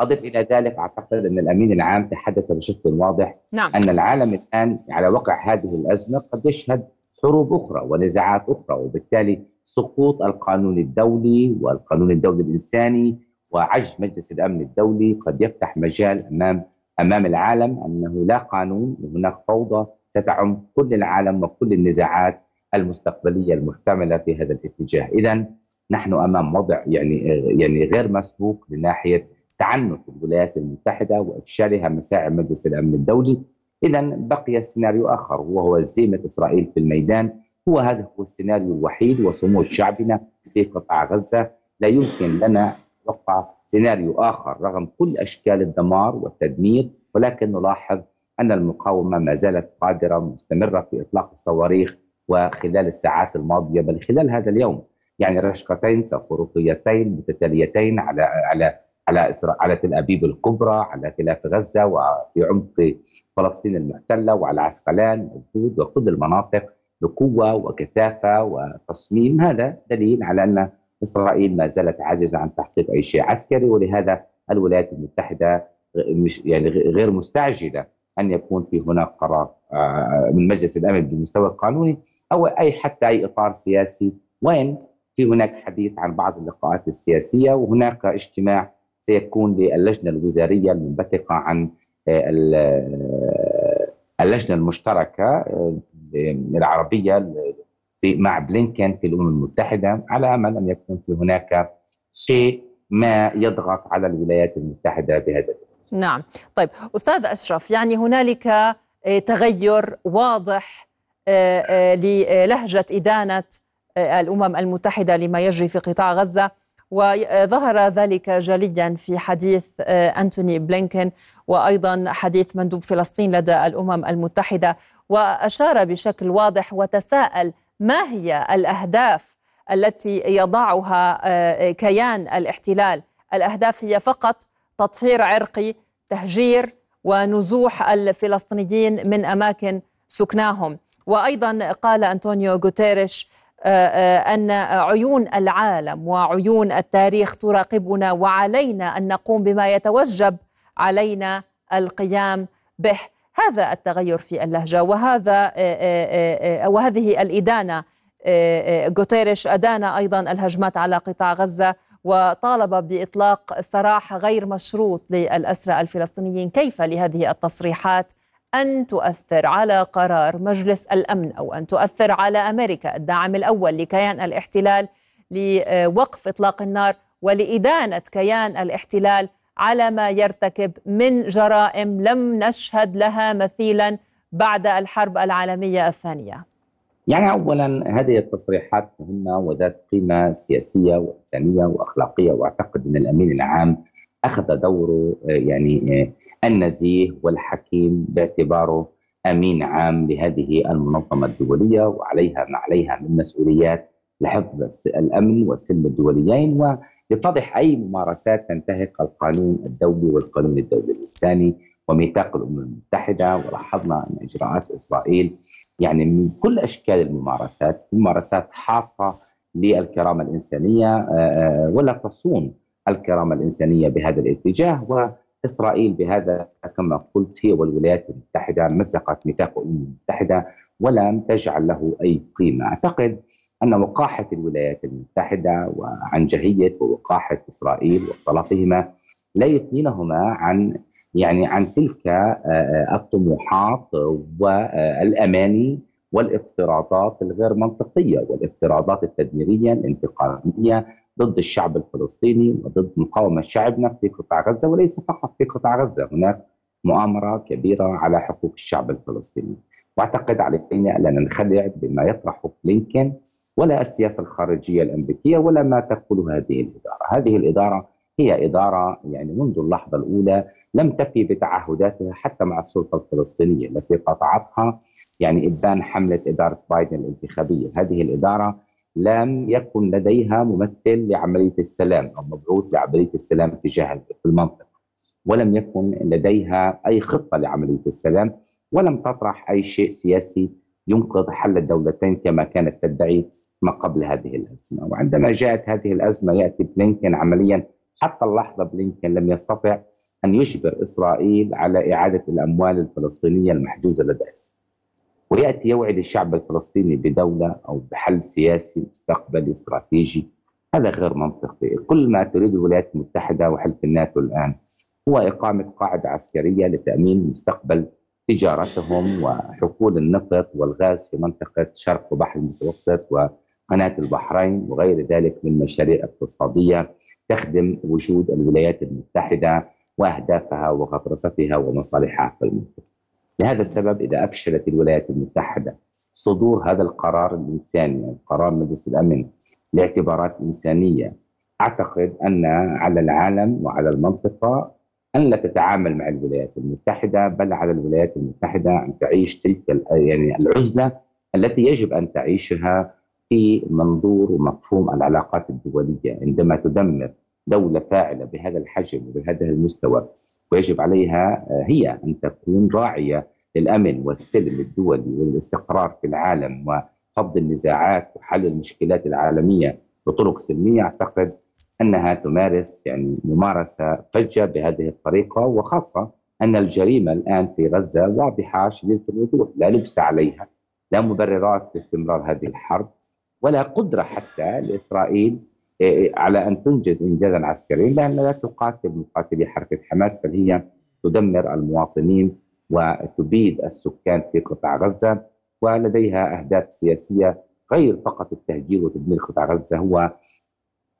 أضف إلى ذلك أعتقد أن الأمين العام تحدث بشكل واضح نعم. أن العالم الآن على وقع هذه الأزمة قد يشهد حروب أخرى ونزاعات أخرى وبالتالي سقوط القانون الدولي والقانون الدولي الإنساني وعجز مجلس الأمن الدولي قد يفتح مجال امام أمام العالم أنه لا قانون وهناك فوضى ستعم كل العالم وكل النزاعات المستقبلية المحتملة في هذا الاتجاه، إذا نحن أمام وضع يعني يعني غير مسبوق لناحيه تعنت الولايات المتحدة وإفشالها مساعي مجلس الأمن الدولي، إذا بقي سيناريو آخر وهو هزيمه إسرائيل في الميدان، هو هذا هو السيناريو الوحيد وصمود شعبنا في قطاع غزة، لا يمكن لنا وقع سيناريو آخر رغم كل أشكال الدمار والتدمير ولكن نلاحظ أن المقاومة ما زالت قادرة مستمرة في إطلاق الصواريخ وخلال الساعات الماضية بل خلال هذا اليوم. يعني رشقتين صاروخيتين متتاليتين على على على على تل أبيب الكبرى على خلاف غزة وفي عمق فلسطين المحتله وعلى عسقلان واسدود وكل المناطق بقوة وكثافة وتصميم. هذا دليل على أن إسرائيل ما زالت عاجزة عن تحقيق أي شيء عسكري ولهذا الولايات المتحدة مش يعني غير مستعجلة أن يكون في هناك قرار آه، من مجلس الأمن بالمستوى القانوني أو أي حتى أي إطار سياسي. وين؟ في هناك حديث عن بعض اللقاءات السياسية وهناك اجتماع سيكون للجنة الوزارية المنبثقة عن آه، آه، اللجنة المشتركة العربية في مع بلينكن في الأمم المتحدة على امل ان يكون في هناك شيء ما يضغط على الولايات المتحدة بهذا نعم. طيب أستاذ أشرف يعني هنالك آه، تغير واضح آه، آه، للهجة إدانة الأمم المتحدة لما يجري في قطاع غزة. وظهر ذلك جليا في حديث أنتوني بلينكن وأيضا حديث مندوب فلسطين لدى الأمم المتحدة. وأشار بشكل واضح وتساءل ما هي الأهداف التي يضعها آه، كيان الاحتلال. الأهداف هي فقط تطهير عرقي تهجير ونزوح الفلسطينيين من أماكن سكناهم. وأيضا قال أنطونيو غوتيريش آه، آه، أن عيون العالم وعيون التاريخ تراقبنا وعلينا أن نقوم بما يتوجب علينا القيام به. هذا التغير في اللهجة وهذا وهذه الإدانة غوتيريش أدان أيضا الهجمات على قطاع غزة وطالب بإطلاق سراح غير مشروط للأسرى الفلسطينيين. كيف لهذه التصريحات؟ أن تؤثر على قرار مجلس الأمن أو أن تؤثر على أمريكا الداعم الأول لكيان الاحتلال لوقف إطلاق النار ولإدانة كيان الاحتلال على ما يرتكب من جرائم لم نشهد لها مثيلا بعد الحرب العالمية الثانية. يعني اولا هذه التصريحات مهمة وذات قيمة سياسية وإنسانية وأخلاقية وأعتقد أن الأمين العام أخذ دوره يعني النزيه والحكيم باعتباره أمين عام لهذه المنظمة الدولية وعليها ما عليها من مسؤوليات لحفظ الأمن والسلم الدوليين لفضح أي ممارسات تنتهك القانون الدولي والقانون الدولي الإنساني وميثاق الأمم المتحدة. ولاحظنا أن إجراءات إسرائيل يعني من كل أشكال الممارسات ممارسات حاطه للكرامة الإنسانية آه، آه، ولا تصون الكرامة الإنسانية بهذا الاتجاه. واسرائيل بهذا كما قلت هي والولايات المتحدة مزقت ميثاق الأمم المتحدة ولم تجعل له أي قيمة. أعتقد أن وقاحة الولايات المتحدة وعنجهيه ووقاحة إسرائيل وصلاتهما لا يثنينهما عن يعني عن تلك آه، آه، الطموحات والأماني والافتراضات الغير منطقية والافتراضات التدميرية الانتقاميه ضد الشعب الفلسطيني وضد مقاومة شعبنا في قطاع غزة وليس فقط في قطاع غزة. هناك مؤامرة كبيرة على حقوق الشعب الفلسطيني. واعتقد علينا الا ننخدع بما يطرحه بلينكن ولا السياسة الخارجية الأمريكية ولا ما تقوله هذه الإدارة، هذه الإدارة هي إدارة يعني منذ اللحظة الأولى لم تفي بتعهداتها حتى مع السلطة الفلسطينية التي قطعتها يعني إبان حملة إدارة بايدن الانتخابية، هذه الإدارة لم يكن لديها ممثل لعملية السلام أو مبعوث لعملية السلام تجاه في المنطقة. ولم يكن لديها أي خطة لعملية السلام ولم تطرح أي شيء سياسي ينقذ حل الدولتين كما كانت تدعي ما قبل هذه الأزمة، وعندما جاءت هذه الأزمة يأتي بلينكن عمليا حتى اللحظة بلينكن لم يستطع أن يجبر إسرائيل على إعادة الأموال الفلسطينية المحجوزة لدى إسرائيل. ويأتي يوعد الشعب الفلسطيني بدولة أو بحل سياسي مستقبلي استراتيجي هذا غير منطقي، كل ما تريد الولايات المتحدة وحلف الناتو الآن هو إقامة قاعدة عسكرية لتأمين مستقبل تجارتهم وحقول النفط والغاز في منطقة شرق البحر المتوسط وقناة البحرين وغير ذلك من مشاريع اقتصادية تخدم وجود الولايات المتحدة وأهدافها وغطرستها ومصالحها في المنطقة. لهذا السبب إذا افشلت الولايات المتحدة صدور هذا القرار الإنساني قرار مجلس الأمن لاعتبارات إنسانية أعتقد أن على العالم وعلى المنطقة أن لا تتعامل مع الولايات المتحدة بل على الولايات المتحدة أن تعيش تلك يعني العزلة التي يجب أن تعيشها في منظور ومفهوم العلاقات الدولية عندما تدمر دولة فاعلة بهذا الحجم وبهذا المستوى. ويجب عليها هي أن تكون راعية للأمن والسلم الدولي والاستقرار في العالم وفض النزاعات وحل المشكلات العالمية بطرق سلمية. أعتقد أنها تمارس يعني ممارسة فجة بهذه الطريقة وخاصة أن الجريمة الآن في غزة واضحة شديدة الوضوح لا لبس عليها لا مبررات لاستمرار هذه الحرب ولا قدرة حتى لإسرائيل إيه، على أن تنجز انجازا عسكريا لانها لا تقاتل مقاتلي حركة حماس بل هي تدمر المواطنين وتبيد السكان في قطاع غزة ولديها أهداف سياسية غير فقط التهجير وتدمير قطاع غزة هو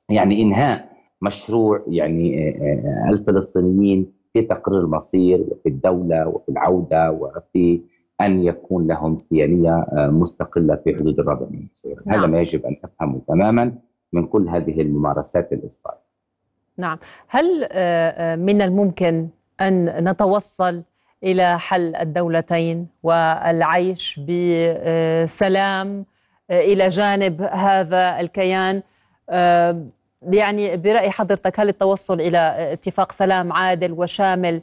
يعني إنهاء مشروع يعني آه، الفلسطينيين في تقرير المصير وفي الدولة وفي العودة وفي أن يكون لهم كيانية آه، مستقلة في حدود الرابع من نعم. هذا ما يجب أن تفهمه تماما من كل هذه الممارسات الاسرائيليه. نعم، هل من الممكن أن نتوصل إلى حل الدولتين والعيش بسلام إلى جانب هذا الكيان يعني برأي حضرتك هل التوصل إلى اتفاق سلام عادل وشامل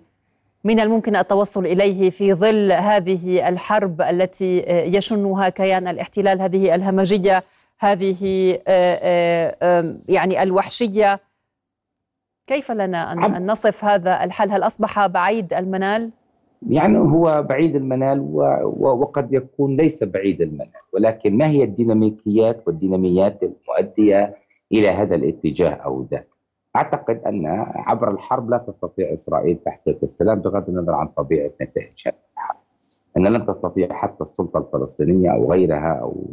من الممكن التوصل إليه في ظل هذه الحرب التي يشنها كيان الاحتلال هذه الهمجية هذه يعني الوحشية كيف لنا أن نصف هذا الحل هل أصبح بعيد المنال؟ يعني هو بعيد المنال وقد يكون ليس بعيد المنال ولكن ما هي الديناميكيات والديناميات المؤدية إلى هذا الاتجاه أو ذاك. أعتقد أن عبر الحرب لا تستطيع إسرائيل تحقيق السلام بغض النظر عن طبيعة نتائج هذه الحرب. ان لم تستطيع حتى السلطة الفلسطينية أو غيرها أو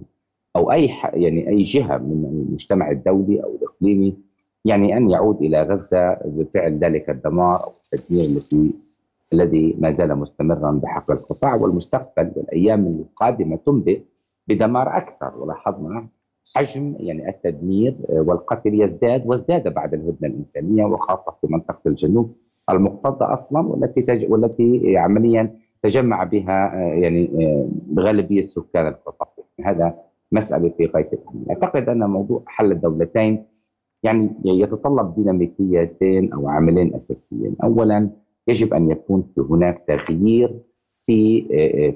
أو أي يعني أي جهة من المجتمع الدولي أو الإقليمي يعني أن يعود إلى غزة بفعل ذلك الدمار أو التدمير التي الذي ما زال مستمرا بحق القطاع والمستقبل والأيام القادمة تنبئ بدمار أكثر. ولاحظنا حجم يعني التدمير آه، والقتل يزداد وازداد بعد الهدنة الإنسانية وخاصة في منطقة الجنوب المكتظة أصلا والتي تج... والتي عمليا تجمع بها آه، يعني آه، غالبية سكان القطاع. هذا مسألة في غاية الاهميه أعتقد أن موضوع حل الدولتين يعني يتطلب ديناميكيتين أو عاملين أساسيين. اولا يجب أن يكون هناك تغيير في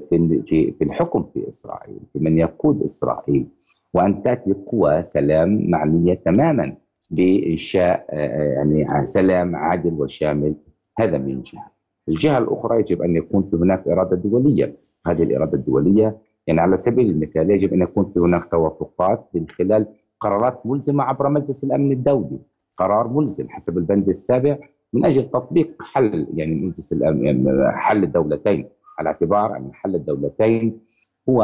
في في الحكم في إسرائيل في من يقود إسرائيل وأن تأتي قوى سلام معنية تماما بانشاء آه، يعني سلام عادل وشامل هذا من جهة. الجهة الأخرى يجب أن يكون في هناك إرادة دولية، هذه الإرادة الدولية يعني على سبيل المثال يجب أن يكون في هناك توافقات من خلال قرارات ملزمة عبر مجلس الأمن الدولي، قرار ملزم حسب البند السابع من أجل تطبيق حل يعني مجلس الامن حل الدولتين. على اعتبار أن حل الدولتين هو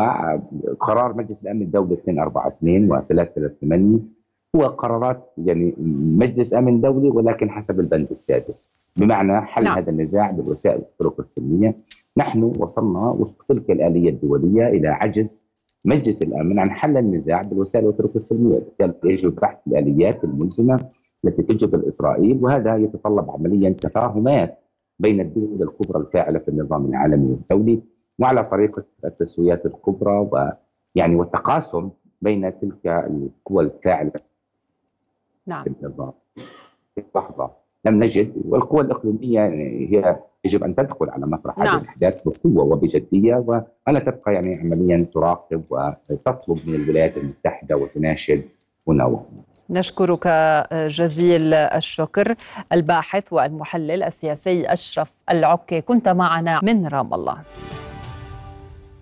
قرار مجلس الأمن الدولي 242 و 338 هو قرارات يعني مجلس أمن دولي ولكن حسب البند السادس. بمعنى حل نعم. هذا النزاع بالوسائل والطرق السلمية. نحن وصلنا وفق تلك الآلية الدولية إلى عجز مجلس الأمن عن حل النزاع بالوسائل والطرق السلمية، بالتالي يجب بحث الآليات الملزمة التي تجب إسرائيل وهذا يتطلب عمليا تفاهمات بين الدول الكبرى الفاعلة في النظام العالمي والدولي وعلى طريقة التسويات الكبرى ويعني والتقاسم بين تلك القوى الفاعلة نعم. في النظام. في لحظة. لم نجد والقوى الإقليمية هي يجب أن تدخل على مسرح نعم. هذه الأحداث بقوة وبجدية ولا تبقى يعني عمليا تراقب وتطلب من الولايات المتحدة وتناشد هنا وهنا. نشكرك جزيل الشكر الباحث والمحلل السياسي أشرف العكي كنت معنا من رام الله.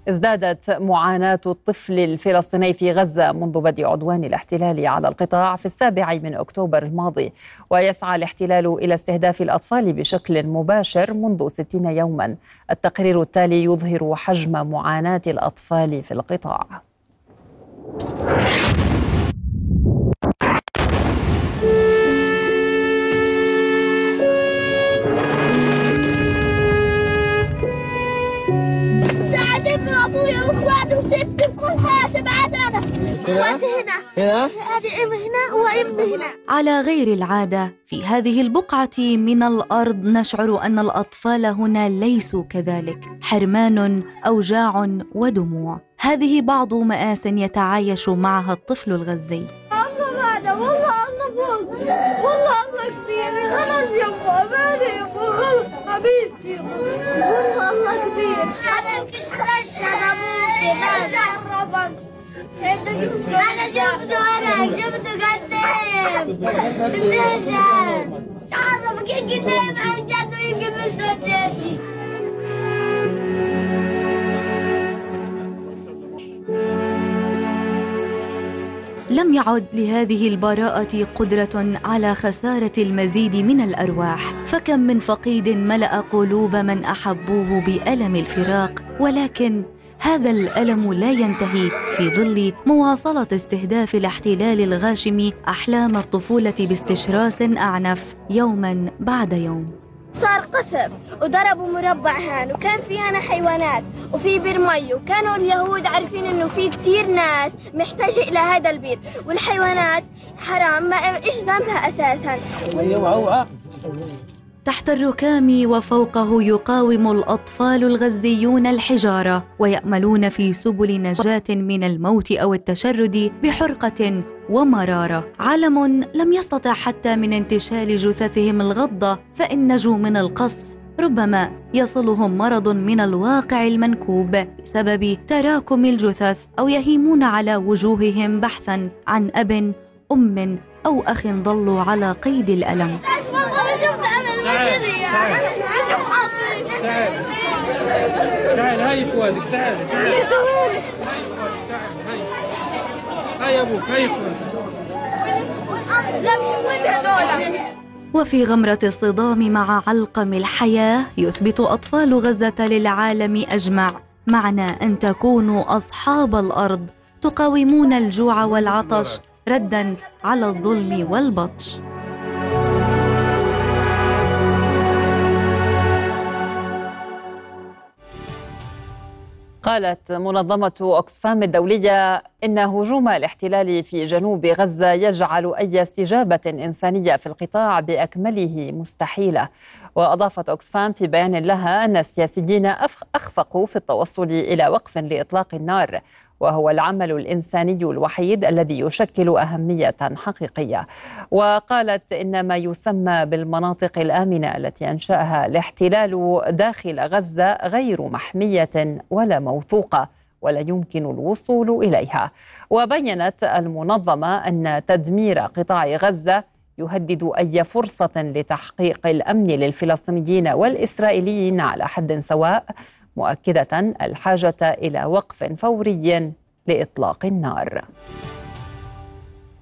ازدادت معاناة الطفل الفلسطيني في غزة منذ بدء عدوان الاحتلال على القطاع في السابع من أكتوبر الماضي. ويسعى الاحتلال إلى استهداف الأطفال بشكل مباشر منذ ستين يوما. التقرير التالي يظهر حجم معاناة الأطفال في القطاع. أنا اخواتي هنا. هنا؟ هذه أم هنا وأم هنا. على غير العادة في هذه البقعة من الأرض نشعر أن الأطفال هنا ليسوا كذلك حرمان أوجاع ودموع. هذه بعض مآس يتعايش معها الطفل الغزي. الله بعد والله الله فوق والله الله كثير خلاص يابا مالي يابا خلص حبيبتي والله الله كثير أنا مش خش أنا ممكن أنا جبت ورق جبت قدام قديش عارف كيف قدام عن جد ويمكن لم يعد لهذه البراءة قدرة على خسارة المزيد من الأرواح، فكم من فقيد ملأ قلوب من أحبوه بألم الفراق، ولكن هذا الألم لا ينتهي في ظل مواصلة استهداف الاحتلال الغاشم أحلام الطفولة باستشراس أعنف يوما بعد يوم. صار قصف وضربوا مربع هون وكان في هنا حيوانات وفي بير مي وكانوا اليهود عارفين إنه في كتير ناس محتاجة إلى هذا البير والحيوانات حرام ما إيش ذنبها أساسا؟ تحت الركام وفوقه يقاوم الأطفال الغزيون الحجارة ويأملون في سبل نجاة من الموت أو التشرد بحرقة ومرارة. عالم لم يستطع حتى من انتشال جثثهم الغضه فإن نجوا من القصف ربما يصلهم مرض من الواقع المنكوب بسبب تراكم الجثث أو يهيمون على وجوههم بحثا عن أب أم أو أخ ضلوا على قيد الألم. تعال تعال. تعال. هاي إخوانك تعال تعال. هاي أبوك هاي إخوانك. لا مش هذول وفي غمرة الصدام مع علقم الحياة يثبت أطفال غزة للعالم أجمع. معنى أن تكونوا أصحاب الأرض. تقاومون الجوع والعطش. ردا على الظلم والبطش. قالت منظمة أكسفام الدولية إن هجوم الاحتلال في جنوب غزة يجعل أي استجابة إنسانية في القطاع بأكمله مستحيلة. وأضافت أكسفام في بيان لها أن السياسيين أخفقوا في التوصل إلى وقف لإطلاق النار وهو العمل الإنساني الوحيد الذي يشكل أهمية حقيقية. وقالت إن ما يسمى بالمناطق الآمنة التي أنشأها الاحتلال داخل غزة غير محمية ولا موثوقة ولا يمكن الوصول إليها. وبينت المنظمة أن تدمير قطاع غزة يهدد أي فرصة لتحقيق الأمن للفلسطينيين والإسرائيليين على حد سواء مؤكدة الحاجة إلى وقف فوري لإطلاق النار.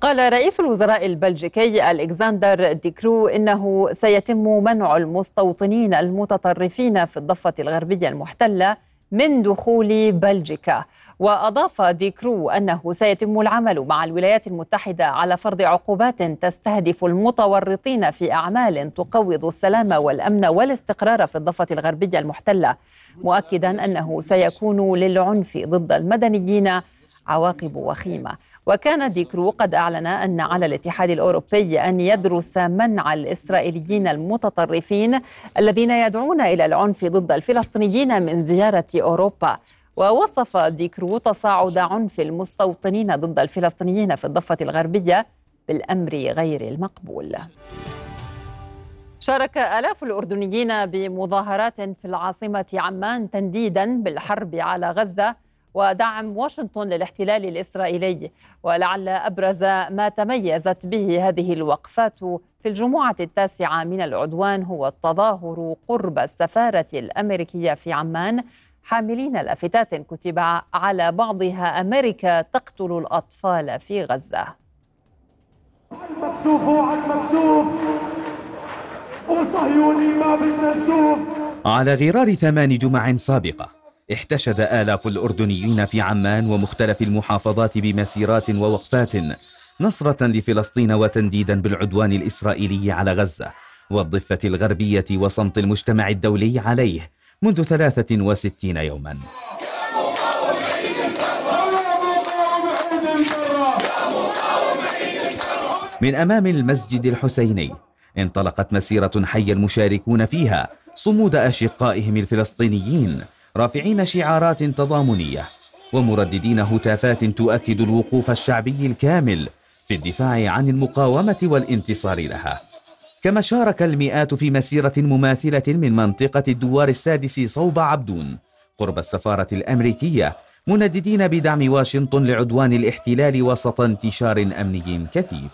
قال رئيس الوزراء البلجيكي ألكسندر ديكرو إنه سيتم منع المستوطنين المتطرفين في الضفة الغربية المحتلة من دخول بلجيكا. وأضاف ديكرو أنه سيتم العمل مع الولايات المتحدة على فرض عقوبات تستهدف المتورطين في أعمال تقوض السلام والأمن والاستقرار في الضفة الغربية المحتلة مؤكدا أنه سيكون للعنف ضد المدنيين عواقب وخيمة. وكان ديكرو قد أعلن أن على الاتحاد الأوروبي أن يدرس منع الإسرائيليين المتطرفين الذين يدعون إلى العنف ضد الفلسطينيين من زيارة أوروبا. ووصف ديكرو تصاعد عنف المستوطنين ضد الفلسطينيين في الضفة الغربية بالأمر غير المقبول. شارك آلاف الأردنيين بمظاهرات في العاصمة عمان تنديدا بالحرب على غزة ودعم واشنطن للاحتلال الإسرائيلي ولعل أبرز ما تميزت به هذه الوقفات في الجمعة التاسعة من العدوان هو التظاهر قرب السفارة الأمريكية في عمان. حاملين لافتات كتب على بعضها أمريكا تقتل الأطفال في غزة. مكشوف وعد مكشوف. وصهيوني ما بدنا نشوف على غرار ثمان جمع سابقة احتشد آلاف الأردنيين في عمان ومختلف المحافظات بمسيرات ووقفات نصرة لفلسطين وتنديدا بالعدوان الإسرائيلي على غزة والضفة الغربية وصمت المجتمع الدولي عليه منذ 63 يوما. من أمام المسجد الحسيني انطلقت مسيرة حي المشاركون فيها صمود أشقائهم الفلسطينيين رافعين شعارات تضامنية ومرددين هتافات تؤكد الوقوف الشعبي الكامل في الدفاع عن المقاومة والانتصار لها. كما شارك المئات في مسيرة مماثلة من منطقة الدوار السادس صوب عبدون قرب السفارة الأمريكية منددين بدعم واشنطن لعدوان الاحتلال وسط انتشار أمني كثيف.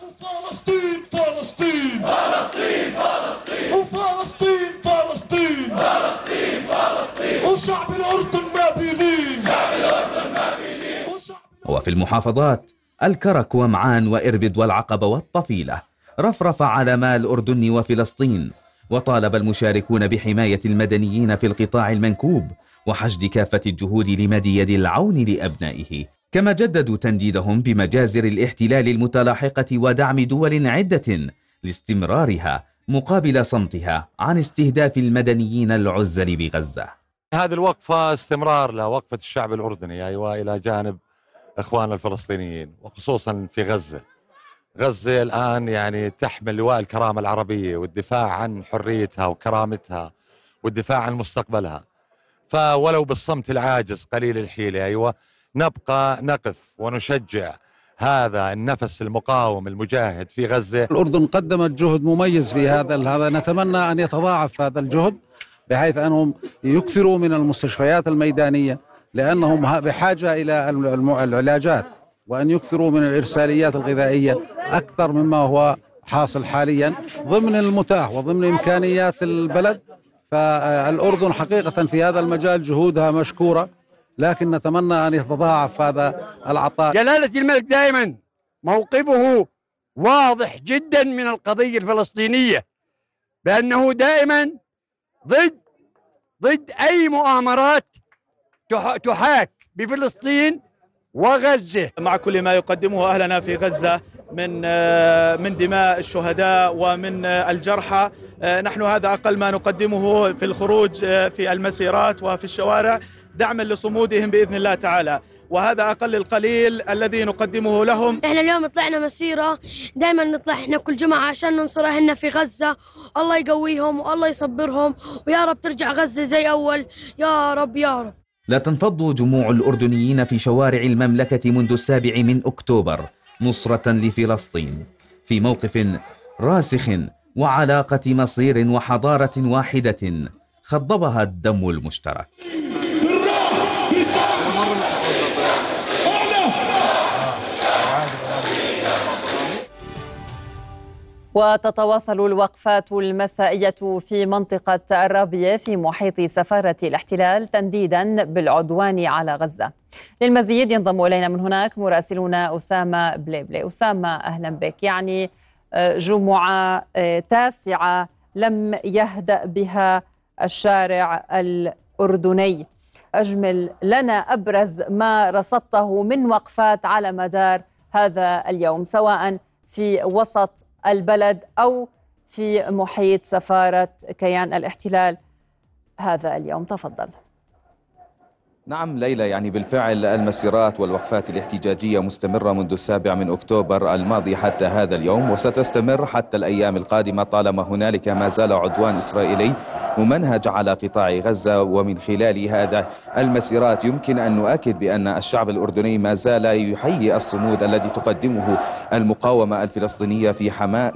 وفي المحافظات الكرك ومعان وإربد والعقبة والطفيلة. رفرف على الأردن وفلسطين. وطالب المشاركون بحماية المدنيين في القطاع المنكوب وحشد كافة الجهود لمد يد العون لأبنائه. كما جددوا تنديدهم بمجازر الاحتلال المتلاحقة ودعم دول عدة لاستمرارها مقابل صمتها عن استهداف المدنيين العزل بغزة. هذه الوقفة استمرار لوقفة الشعب الأردني أيوة إلى جانب إخواننا الفلسطينيين وخصوصا في غزة. غزة الآن يعني تحمل لواء الكرامة العربية والدفاع عن حريتها وكرامتها والدفاع عن مستقبلها. فولو بالصمت العاجز قليل الحيلة أيوة نبقى نقف ونشجع هذا النفس المقاوم المجاهد في غزة. الأردن قدمت جهد مميز في هذا هذا نتمنى أن يتضاعف هذا الجهد بحيث أنهم يكثروا من المستشفيات الميدانية. لأنهم بحاجة إلى العلاجات وأن يكثروا من الإرساليات الغذائية أكثر مما هو حاصل حاليا ضمن المتاح وضمن إمكانيات البلد. فالأردن حقيقة في هذا المجال جهودها مشكورة لكن نتمنى أن يتضاعف هذا العطاء. جلالة الملك دائما موقفه واضح جدا من القضية الفلسطينية بأنه دائما ضد ضد أي مؤامرات تحاك بفلسطين وغزة. مع كل ما يقدمه أهلنا في غزة من آه، من دماء الشهداء ومن آه، الجرحى. آه، نحن هذا أقل ما نقدمه في الخروج في المسيرات وفي الشوارع دعما لصمودهم بإذن الله تعالى. وهذا أقل القليل الذي نقدمه لهم. إحنا اليوم طلعنا مسيرة. دائما نطلع إحنا كل جمعة عشان ننصر أهلنا في غزة. الله يقويهم والله يصبرهم. ويا رب ترجع غزة زي أول. يا رب يا رب. لا تنفض جموع الأردنيين في شوارع المملكة منذ السابع من أكتوبر نصرة لفلسطين في موقف راسخ وعلاقة مصير وحضارة واحدة خضبها الدم المشترك. وتتواصل الوقفات المسائية في منطقة الرابية في محيط سفارة الاحتلال تنديدا بالعدوان على غزة. للمزيد ينضم إلينا من هناك مراسلنا أسامة بليبلي. أسامة أهلا بك. يعني آه، جمعة آه، تاسعة لم يهدأ بها الشارع الأردني. أجمل لنا أبرز ما رصدته من وقفات على مدار هذا اليوم سواء في وسط البلد أو في محيط سفارة كيان الاحتلال. هذا اليوم. تفضل. نعم ليلى يعني بالفعل المسيرات والوقفات الاحتجاجية مستمرة منذ السابع من أكتوبر الماضي حتى هذا اليوم وستستمر حتى الأيام القادمة طالما هنالك ما زال عدوان إسرائيلي ممنهج على قطاع غزة. ومن خلال هذا المسيرات يمكن أن نؤكد بأن الشعب الأردني ما زال يحيي الصمود الذي تقدمه المقاومة الفلسطينية في حما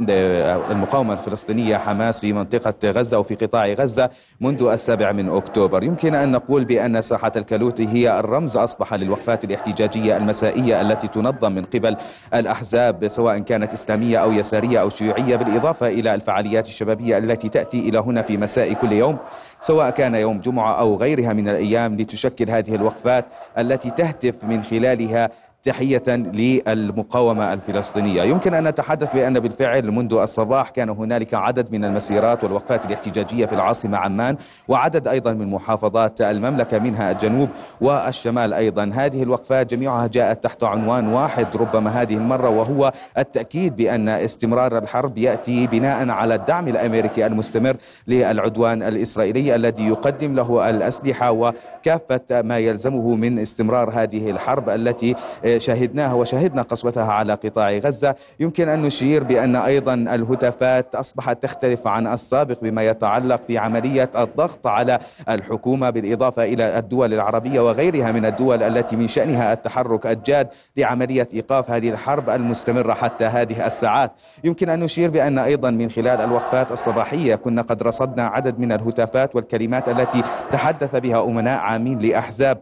المقاومة الفلسطينية حماس في منطقة غزة وفي قطاع غزة منذ السابع من أكتوبر. يمكن أن نقول بأن ساحة الكالوتي هي الرمز أصبح للوقفات الاحتجاجية المسائية التي تنظم من قبل الأحزاب سواء كانت إسلامية أو يسارية أو شيوعية بالإضافة إلى الفعاليات الشبابية التي تأتي إلى هنا في مساء كل يوم سواء كان يوم جمعة أو غيرها من الأيام لتشكل هذه الوقفات التي تهتف من خلالها تحية للمقاومة الفلسطينية. يمكن أن نتحدث بأن بالفعل منذ الصباح كان هنالك عدد من المسيرات والوقفات الاحتجاجية في العاصمة عمان وعدد أيضا من محافظات المملكة منها الجنوب والشمال أيضا. هذه الوقفات جميعها جاءت تحت عنوان واحد ربما هذه المرة وهو التأكيد بأن استمرار الحرب يأتي بناء على الدعم الأمريكي المستمر للعدوان الإسرائيلي الذي يقدم له الأسلحة وكافة ما يلزمه من استمرار هذه الحرب التي شاهدناها وشاهدنا قسوتها على قطاع غزة. يمكن أن نشير بأن أيضا الهتافات أصبحت تختلف عن السابق بما يتعلق في عملية الضغط على الحكومة بالإضافة إلى الدول العربية وغيرها من الدول التي من شأنها التحرك الجاد لعملية إيقاف هذه الحرب المستمرة حتى هذه الساعات. يمكن أن نشير بأن أيضا من خلال الوقفات الصباحية كنا قد رصدنا عدد من الهتافات والكلمات التي تحدث بها أمناء عامين لأحزاب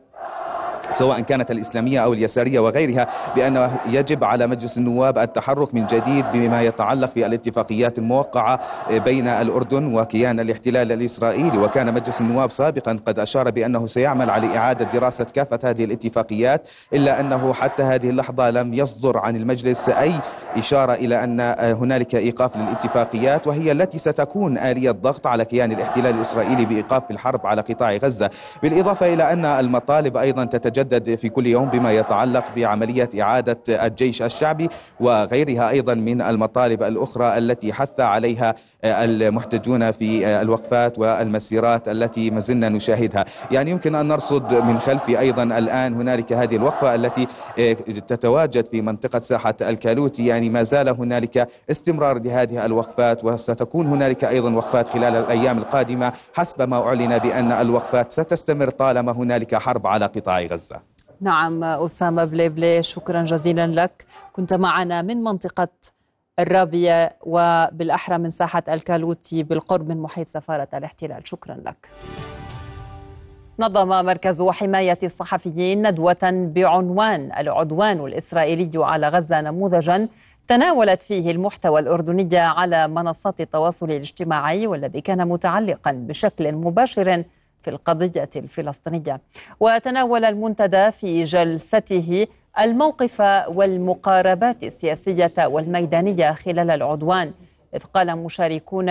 سواء كانت الإسلامية أو اليسارية وغيرها بأنه يجب على مجلس النواب التحرك من جديد بما يتعلق في الاتفاقيات الموقعة بين الأردن وكيان الاحتلال الإسرائيلي. وكان مجلس النواب سابقا قد أشار بأنه سيعمل على إعادة دراسة كافة هذه الاتفاقيات إلا أنه حتى هذه اللحظة لم يصدر عن المجلس أي إشارة إلى أن هنالك إيقاف للاتفاقيات وهي التي ستكون آلية ضغط على كيان الاحتلال الإسرائيلي بإيقاف الحرب على قطاع غزة. بالإضافة إلى أن المطالب أيضا تتجدد يتجدد في كل يوم بما يتعلق بعملية إعادة الجيش الشعبي وغيرها أيضا من المطالب الأخرى التي حث عليها المحتجون في الوقفات والمسيرات التي ما زلنا نشاهدها. يعني يمكن أن نرصد من خلف أيضا الآن هنالك هذه الوقفة التي تتواجد في منطقة ساحة الكالوتي يعني ما زال هنالك استمرار لهذه الوقفات وستكون هنالك أيضا وقفات خلال الأيام القادمة حسب ما أعلن بأن الوقفات ستستمر طالما هنالك حرب على قطاع غزة. نعم أسامة بليبلي شكرا جزيلا لك. كنت معنا من منطقة الرابية وبالأحرى من ساحة الكالوتي بالقرب من محيط سفارة الاحتلال. شكرا لك. نظم مركز حماية الصحفيين ندوة بعنوان العدوان الإسرائيلي على غزة نموذجا تناولت فيه المحتوى الأردني على منصات التواصل الاجتماعي والذي كان متعلقا بشكل مباشر في القضية الفلسطينية. وتناول المنتدى في جلسته الموقف والمقاربات السياسية والميدانية خلال العدوان إذ قال مشاركون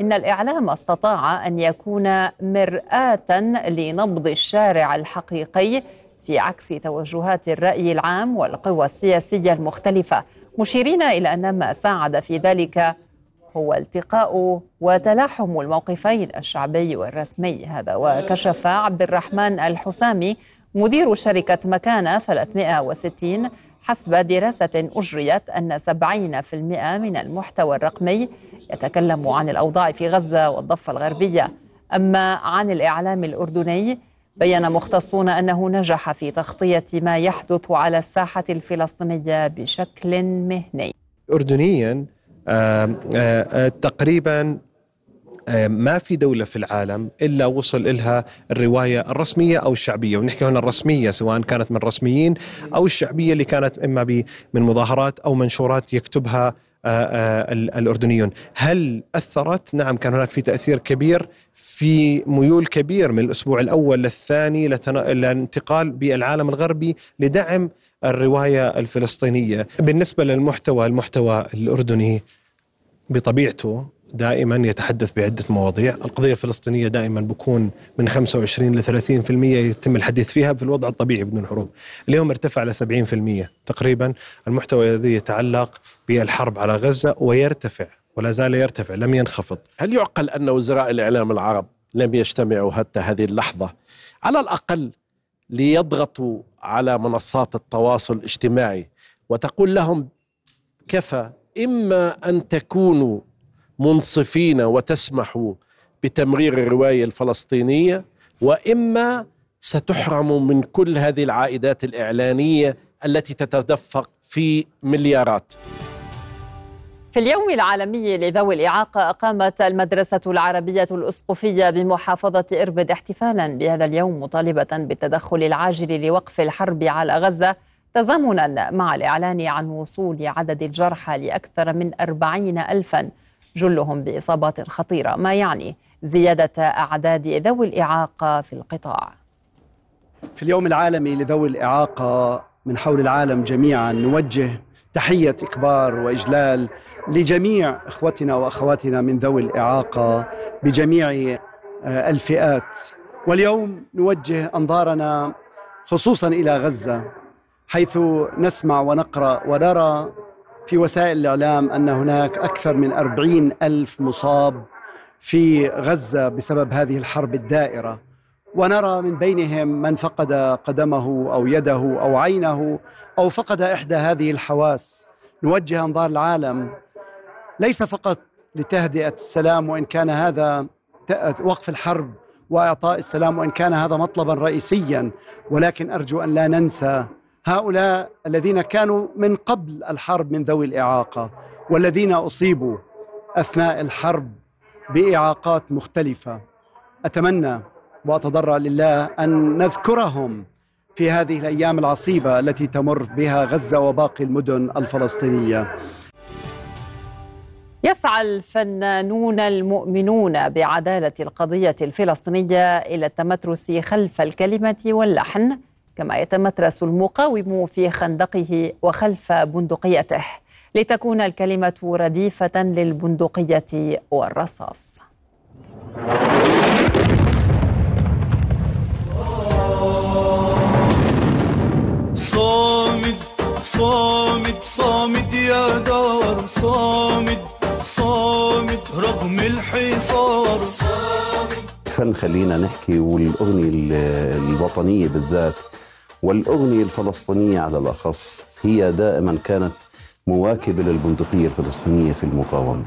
إن الإعلام استطاع أن يكون مرآة لنبض الشارع الحقيقي في عكس توجهات الرأي العام والقوى السياسية المختلفة. مشيرين إلى أن ما ساعد في ذلك هو التقاء وتلاحم الموقفين الشعبي والرسمي. هذا وكشف عبد الرحمن الحسامي مدير شركة مكانة 360 حسب دراسة أجريت أن 70% من المحتوى الرقمي يتكلم عن الأوضاع في غزة والضفة الغربية. أما عن الإعلام الأردني بين مختصون أنه نجح في تغطية ما يحدث على الساحة الفلسطينية بشكل مهني. أردنيا تقريبا ما في دولة في العالم إلا وصل إلها الرواية الرسمية أو الشعبية ونحكي هنا الرسمية سواء كانت من رسميين أو الشعبية اللي كانت إما من مظاهرات أو منشورات يكتبها الأردنيون هل أثرت؟ نعم كان هناك في تأثير كبير في ميول كبير من الأسبوع الأول للثاني للانتقال بالعالم الغربي لدعم الرواية الفلسطينية. بالنسبة للمحتوى المحتوى الأردني بطبيعته دائما يتحدث بعدة مواضيع. القضية الفلسطينية دائما بكون من 25 ل 30% يتم الحديث فيها في الوضع الطبيعي بدون حروب اليوم ارتفع ل 70% تقريبا. المحتوى الذي يتعلق بالحرب على غزة ويرتفع ولا زال يرتفع لم ينخفض. هل يعقل أن وزراء الإعلام العرب لم يجتمعوا حتى هذه اللحظة؟ على الأقل ليضغطوا على منصات التواصل الاجتماعي وتقول لهم كفى إما أن تكونوا منصفين وتسمحوا بتمرير الرواية الفلسطينية وإما ستحرموا من كل هذه العائدات الإعلانية التي تتدفق في مليارات. في اليوم العالمي لذوي الإعاقة أقامت المدرسة العربية الأسقفية بمحافظة إربد احتفالا بهذا اليوم مطالبة بالتدخل العاجل لوقف الحرب على غزة تزامنا مع الإعلان عن وصول عدد الجرحى لأكثر من أربعين ألفا جلهم بإصابات خطيرة. ما يعني زيادة أعداد ذوي الإعاقة في القطاع؟ في اليوم العالمي لذوي الإعاقة من حول العالم جميعا نوجه تحية إكبار وإجلال لجميع إخوتنا وأخواتنا من ذوي الإعاقة بجميع آه، الفئات. واليوم نوجه أنظارنا خصوصا إلى غزة حيث نسمع ونقرأ ونرى في وسائل الإعلام أن هناك أكثر من أربعين ألف مصاب في غزة بسبب هذه الحرب الدائرة. ونرى من بينهم من فقد قدمه أو يده أو عينه أو فقد إحدى هذه الحواس. نوجه أنظار العالم ليس فقط لتهدئة السلام وإن كان هذا وقف الحرب وإعطاء السلام وإن كان هذا مطلبا رئيسيا ولكن أرجو أن لا ننسى هؤلاء الذين كانوا من قبل الحرب من ذوي الإعاقة والذين أصيبوا أثناء الحرب بإعاقات مختلفة. أتمنى وأتضرع لله أن نذكرهم في هذه الأيام العصيبة التي تمر بها غزة وباقي المدن الفلسطينية. يسعى الفنانون المؤمنون بعدالة القضية الفلسطينية إلى التمترس خلف الكلمة واللحن كما يتمترس المقاوم في خندقه وخلف بندقيته. لتكون الكلمة رديفة للبندقية والرصاص. صامد صامد صامد يا دار صامد. صامد رغم الحصار. فن خلينا نحكي والأغنية الوطنية بالذات والأغنية الفلسطينية على الأخص هي دائما كانت مواكبة للبندقية الفلسطينية في المقاومة.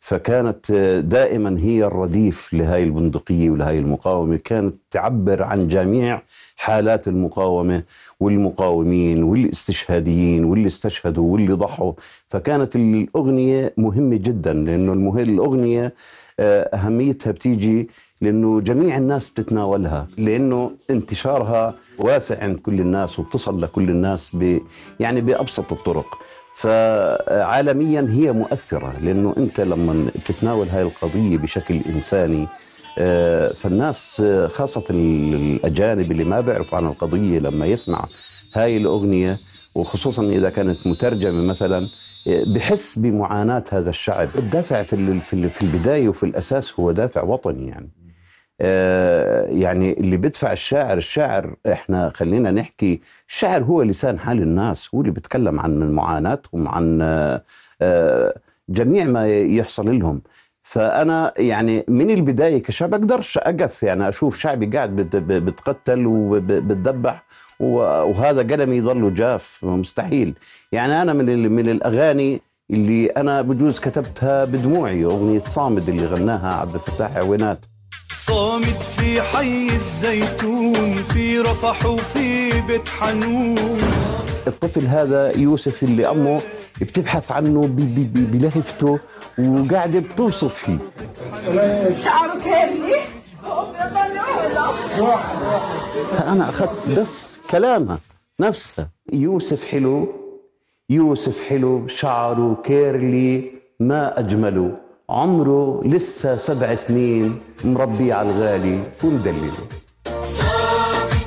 فكانت دائما هي الرديف لهاي البندقية ولهاي المقاومة كانت تعبر عن جميع حالات المقاومة والمقاومين والاستشهاديين واللي استشهدوا واللي ضحوا. فكانت الأغنية مهمة جدا لأنه الأغنية آه، أهميتها بتيجي لأنه جميع الناس بتتناولها لأنه انتشارها واسع عند كل الناس وبتصل لكل الناس ب يعني بأبسط الطرق. فعالميا هي مؤثرة لأنه أنت لما تتناول هاي القضية بشكل إنساني آه، فالناس خاصة الأجانب اللي ما بيعرفوا عن القضية لما يسمع هاي الأغنية وخصوصا إذا كانت مترجمة مثلا بحس بمعاناة هذا الشعب. الدافع في البداية وفي الأساس هو دافع وطني يعني. آه، يعني اللي بيدفع الشاعر الشاعر إحنا خلينا نحكي الشاعر هو لسان حال الناس هو اللي بيتكلم عن معاناتهم عن آه، جميع ما يحصل لهم. فأنا يعني من البداية كشاب أقدرش أقف يعني أشوف شعبي قاعد بتقتل وبتدبح وهذا قلمي يظل جاف مستحيل. يعني أنا من من الأغاني اللي أنا بجوز كتبتها بدموعي أغنية صامد اللي غناها عبد الفتاح عوينات. صامد في حي الزيتون في رفح وفي بيت حنون. الطفل هذا يوسف اللي أمه بتبحث عنه بلهفته وقاعدة بتوصف فيه. شعره كاسي فأنا أخذت بس كلامها نفسها يوسف حلو يوسف حلو شعره كيرلي ما أجمله. عمره لسه سبع سنين مربي على الغالي ومدلله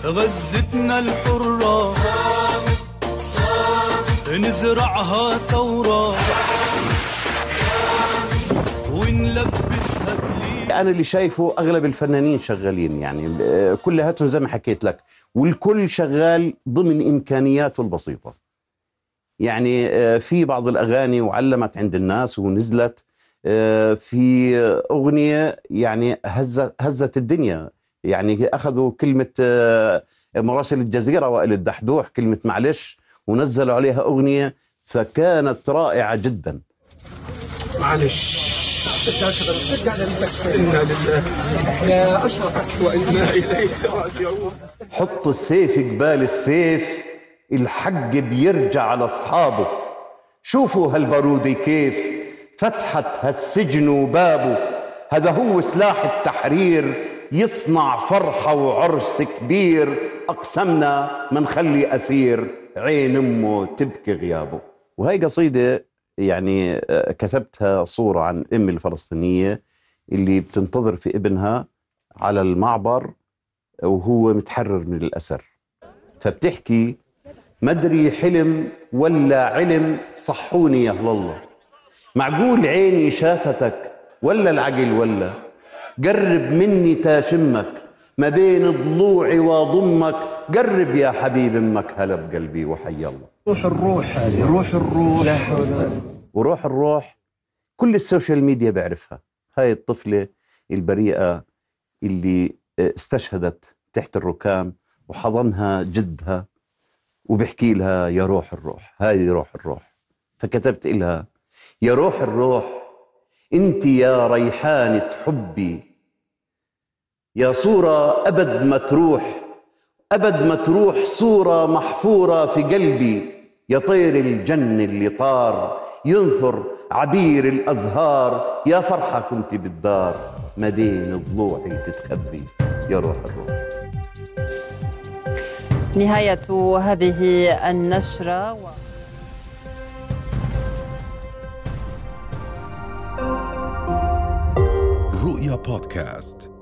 غزتنا الحرة. نزرعها ثورة. ونلبسها كليل. أنا اللي شايفه أغلب الفنانين شغالين يعني. كلياتهم زي ما حكيت لك. والكل شغال ضمن إمكانياته البسيطة. يعني آه، في بعض الأغاني وعلمت عند الناس ونزلت. في أغنية يعني هزت هزت الدنيا. يعني أخذوا كلمة آه، مراسل الجزيرة وائل الدحدوح كلمة معلش ونزلوا عليها أغنية فكانت رائعة جدا. معلش. إنا لله يا أشرف وإنا إليك راجعون. حط السيف قبال السيف الحق بيرجع على أصحابه شوفوا هالبارودي كيف. فتحت هالسجن وبابه. هذا هو سلاح التحرير يصنع فرحة وعرس كبير. أقسمنا منخلي أسير عين أمه تبكي غيابه. وهي قصيدة يعني آه، كتبتها صورة عن أم الفلسطينية اللي بتنتظر في ابنها على المعبر وهو متحرر من الأسر. فبتحكي مدري حلم ولا علم صحوني يا الله. معقول عيني شافتك ولا العقل ولا؟ قرب مني تاشمك ما بين ضلوعي واضمك قرب يا حبيب أمك هلا بقلبي وحي الله. روح الروح هذه روح الروح. وروح الروح كل ال social media بيعرفها هاي الطفلة البريئة اللي استشهدت تحت الركام وحضنها جدها وبحكي لها يا روح الروح هذه روح الروح. فكتبت لها يا روح الروح انت يا ريحانة حبي. يا صورة أبد ما تروح أبد ما تروح صورة محفورة في قلبي. يا طير الجن اللي طار ينثر عبير الأزهار. يا فرحة كنت بالدار ما بين ضلوعي تتخبي. يا روح الروح. نهاية هذه النشرة و... رؤيا بودكاست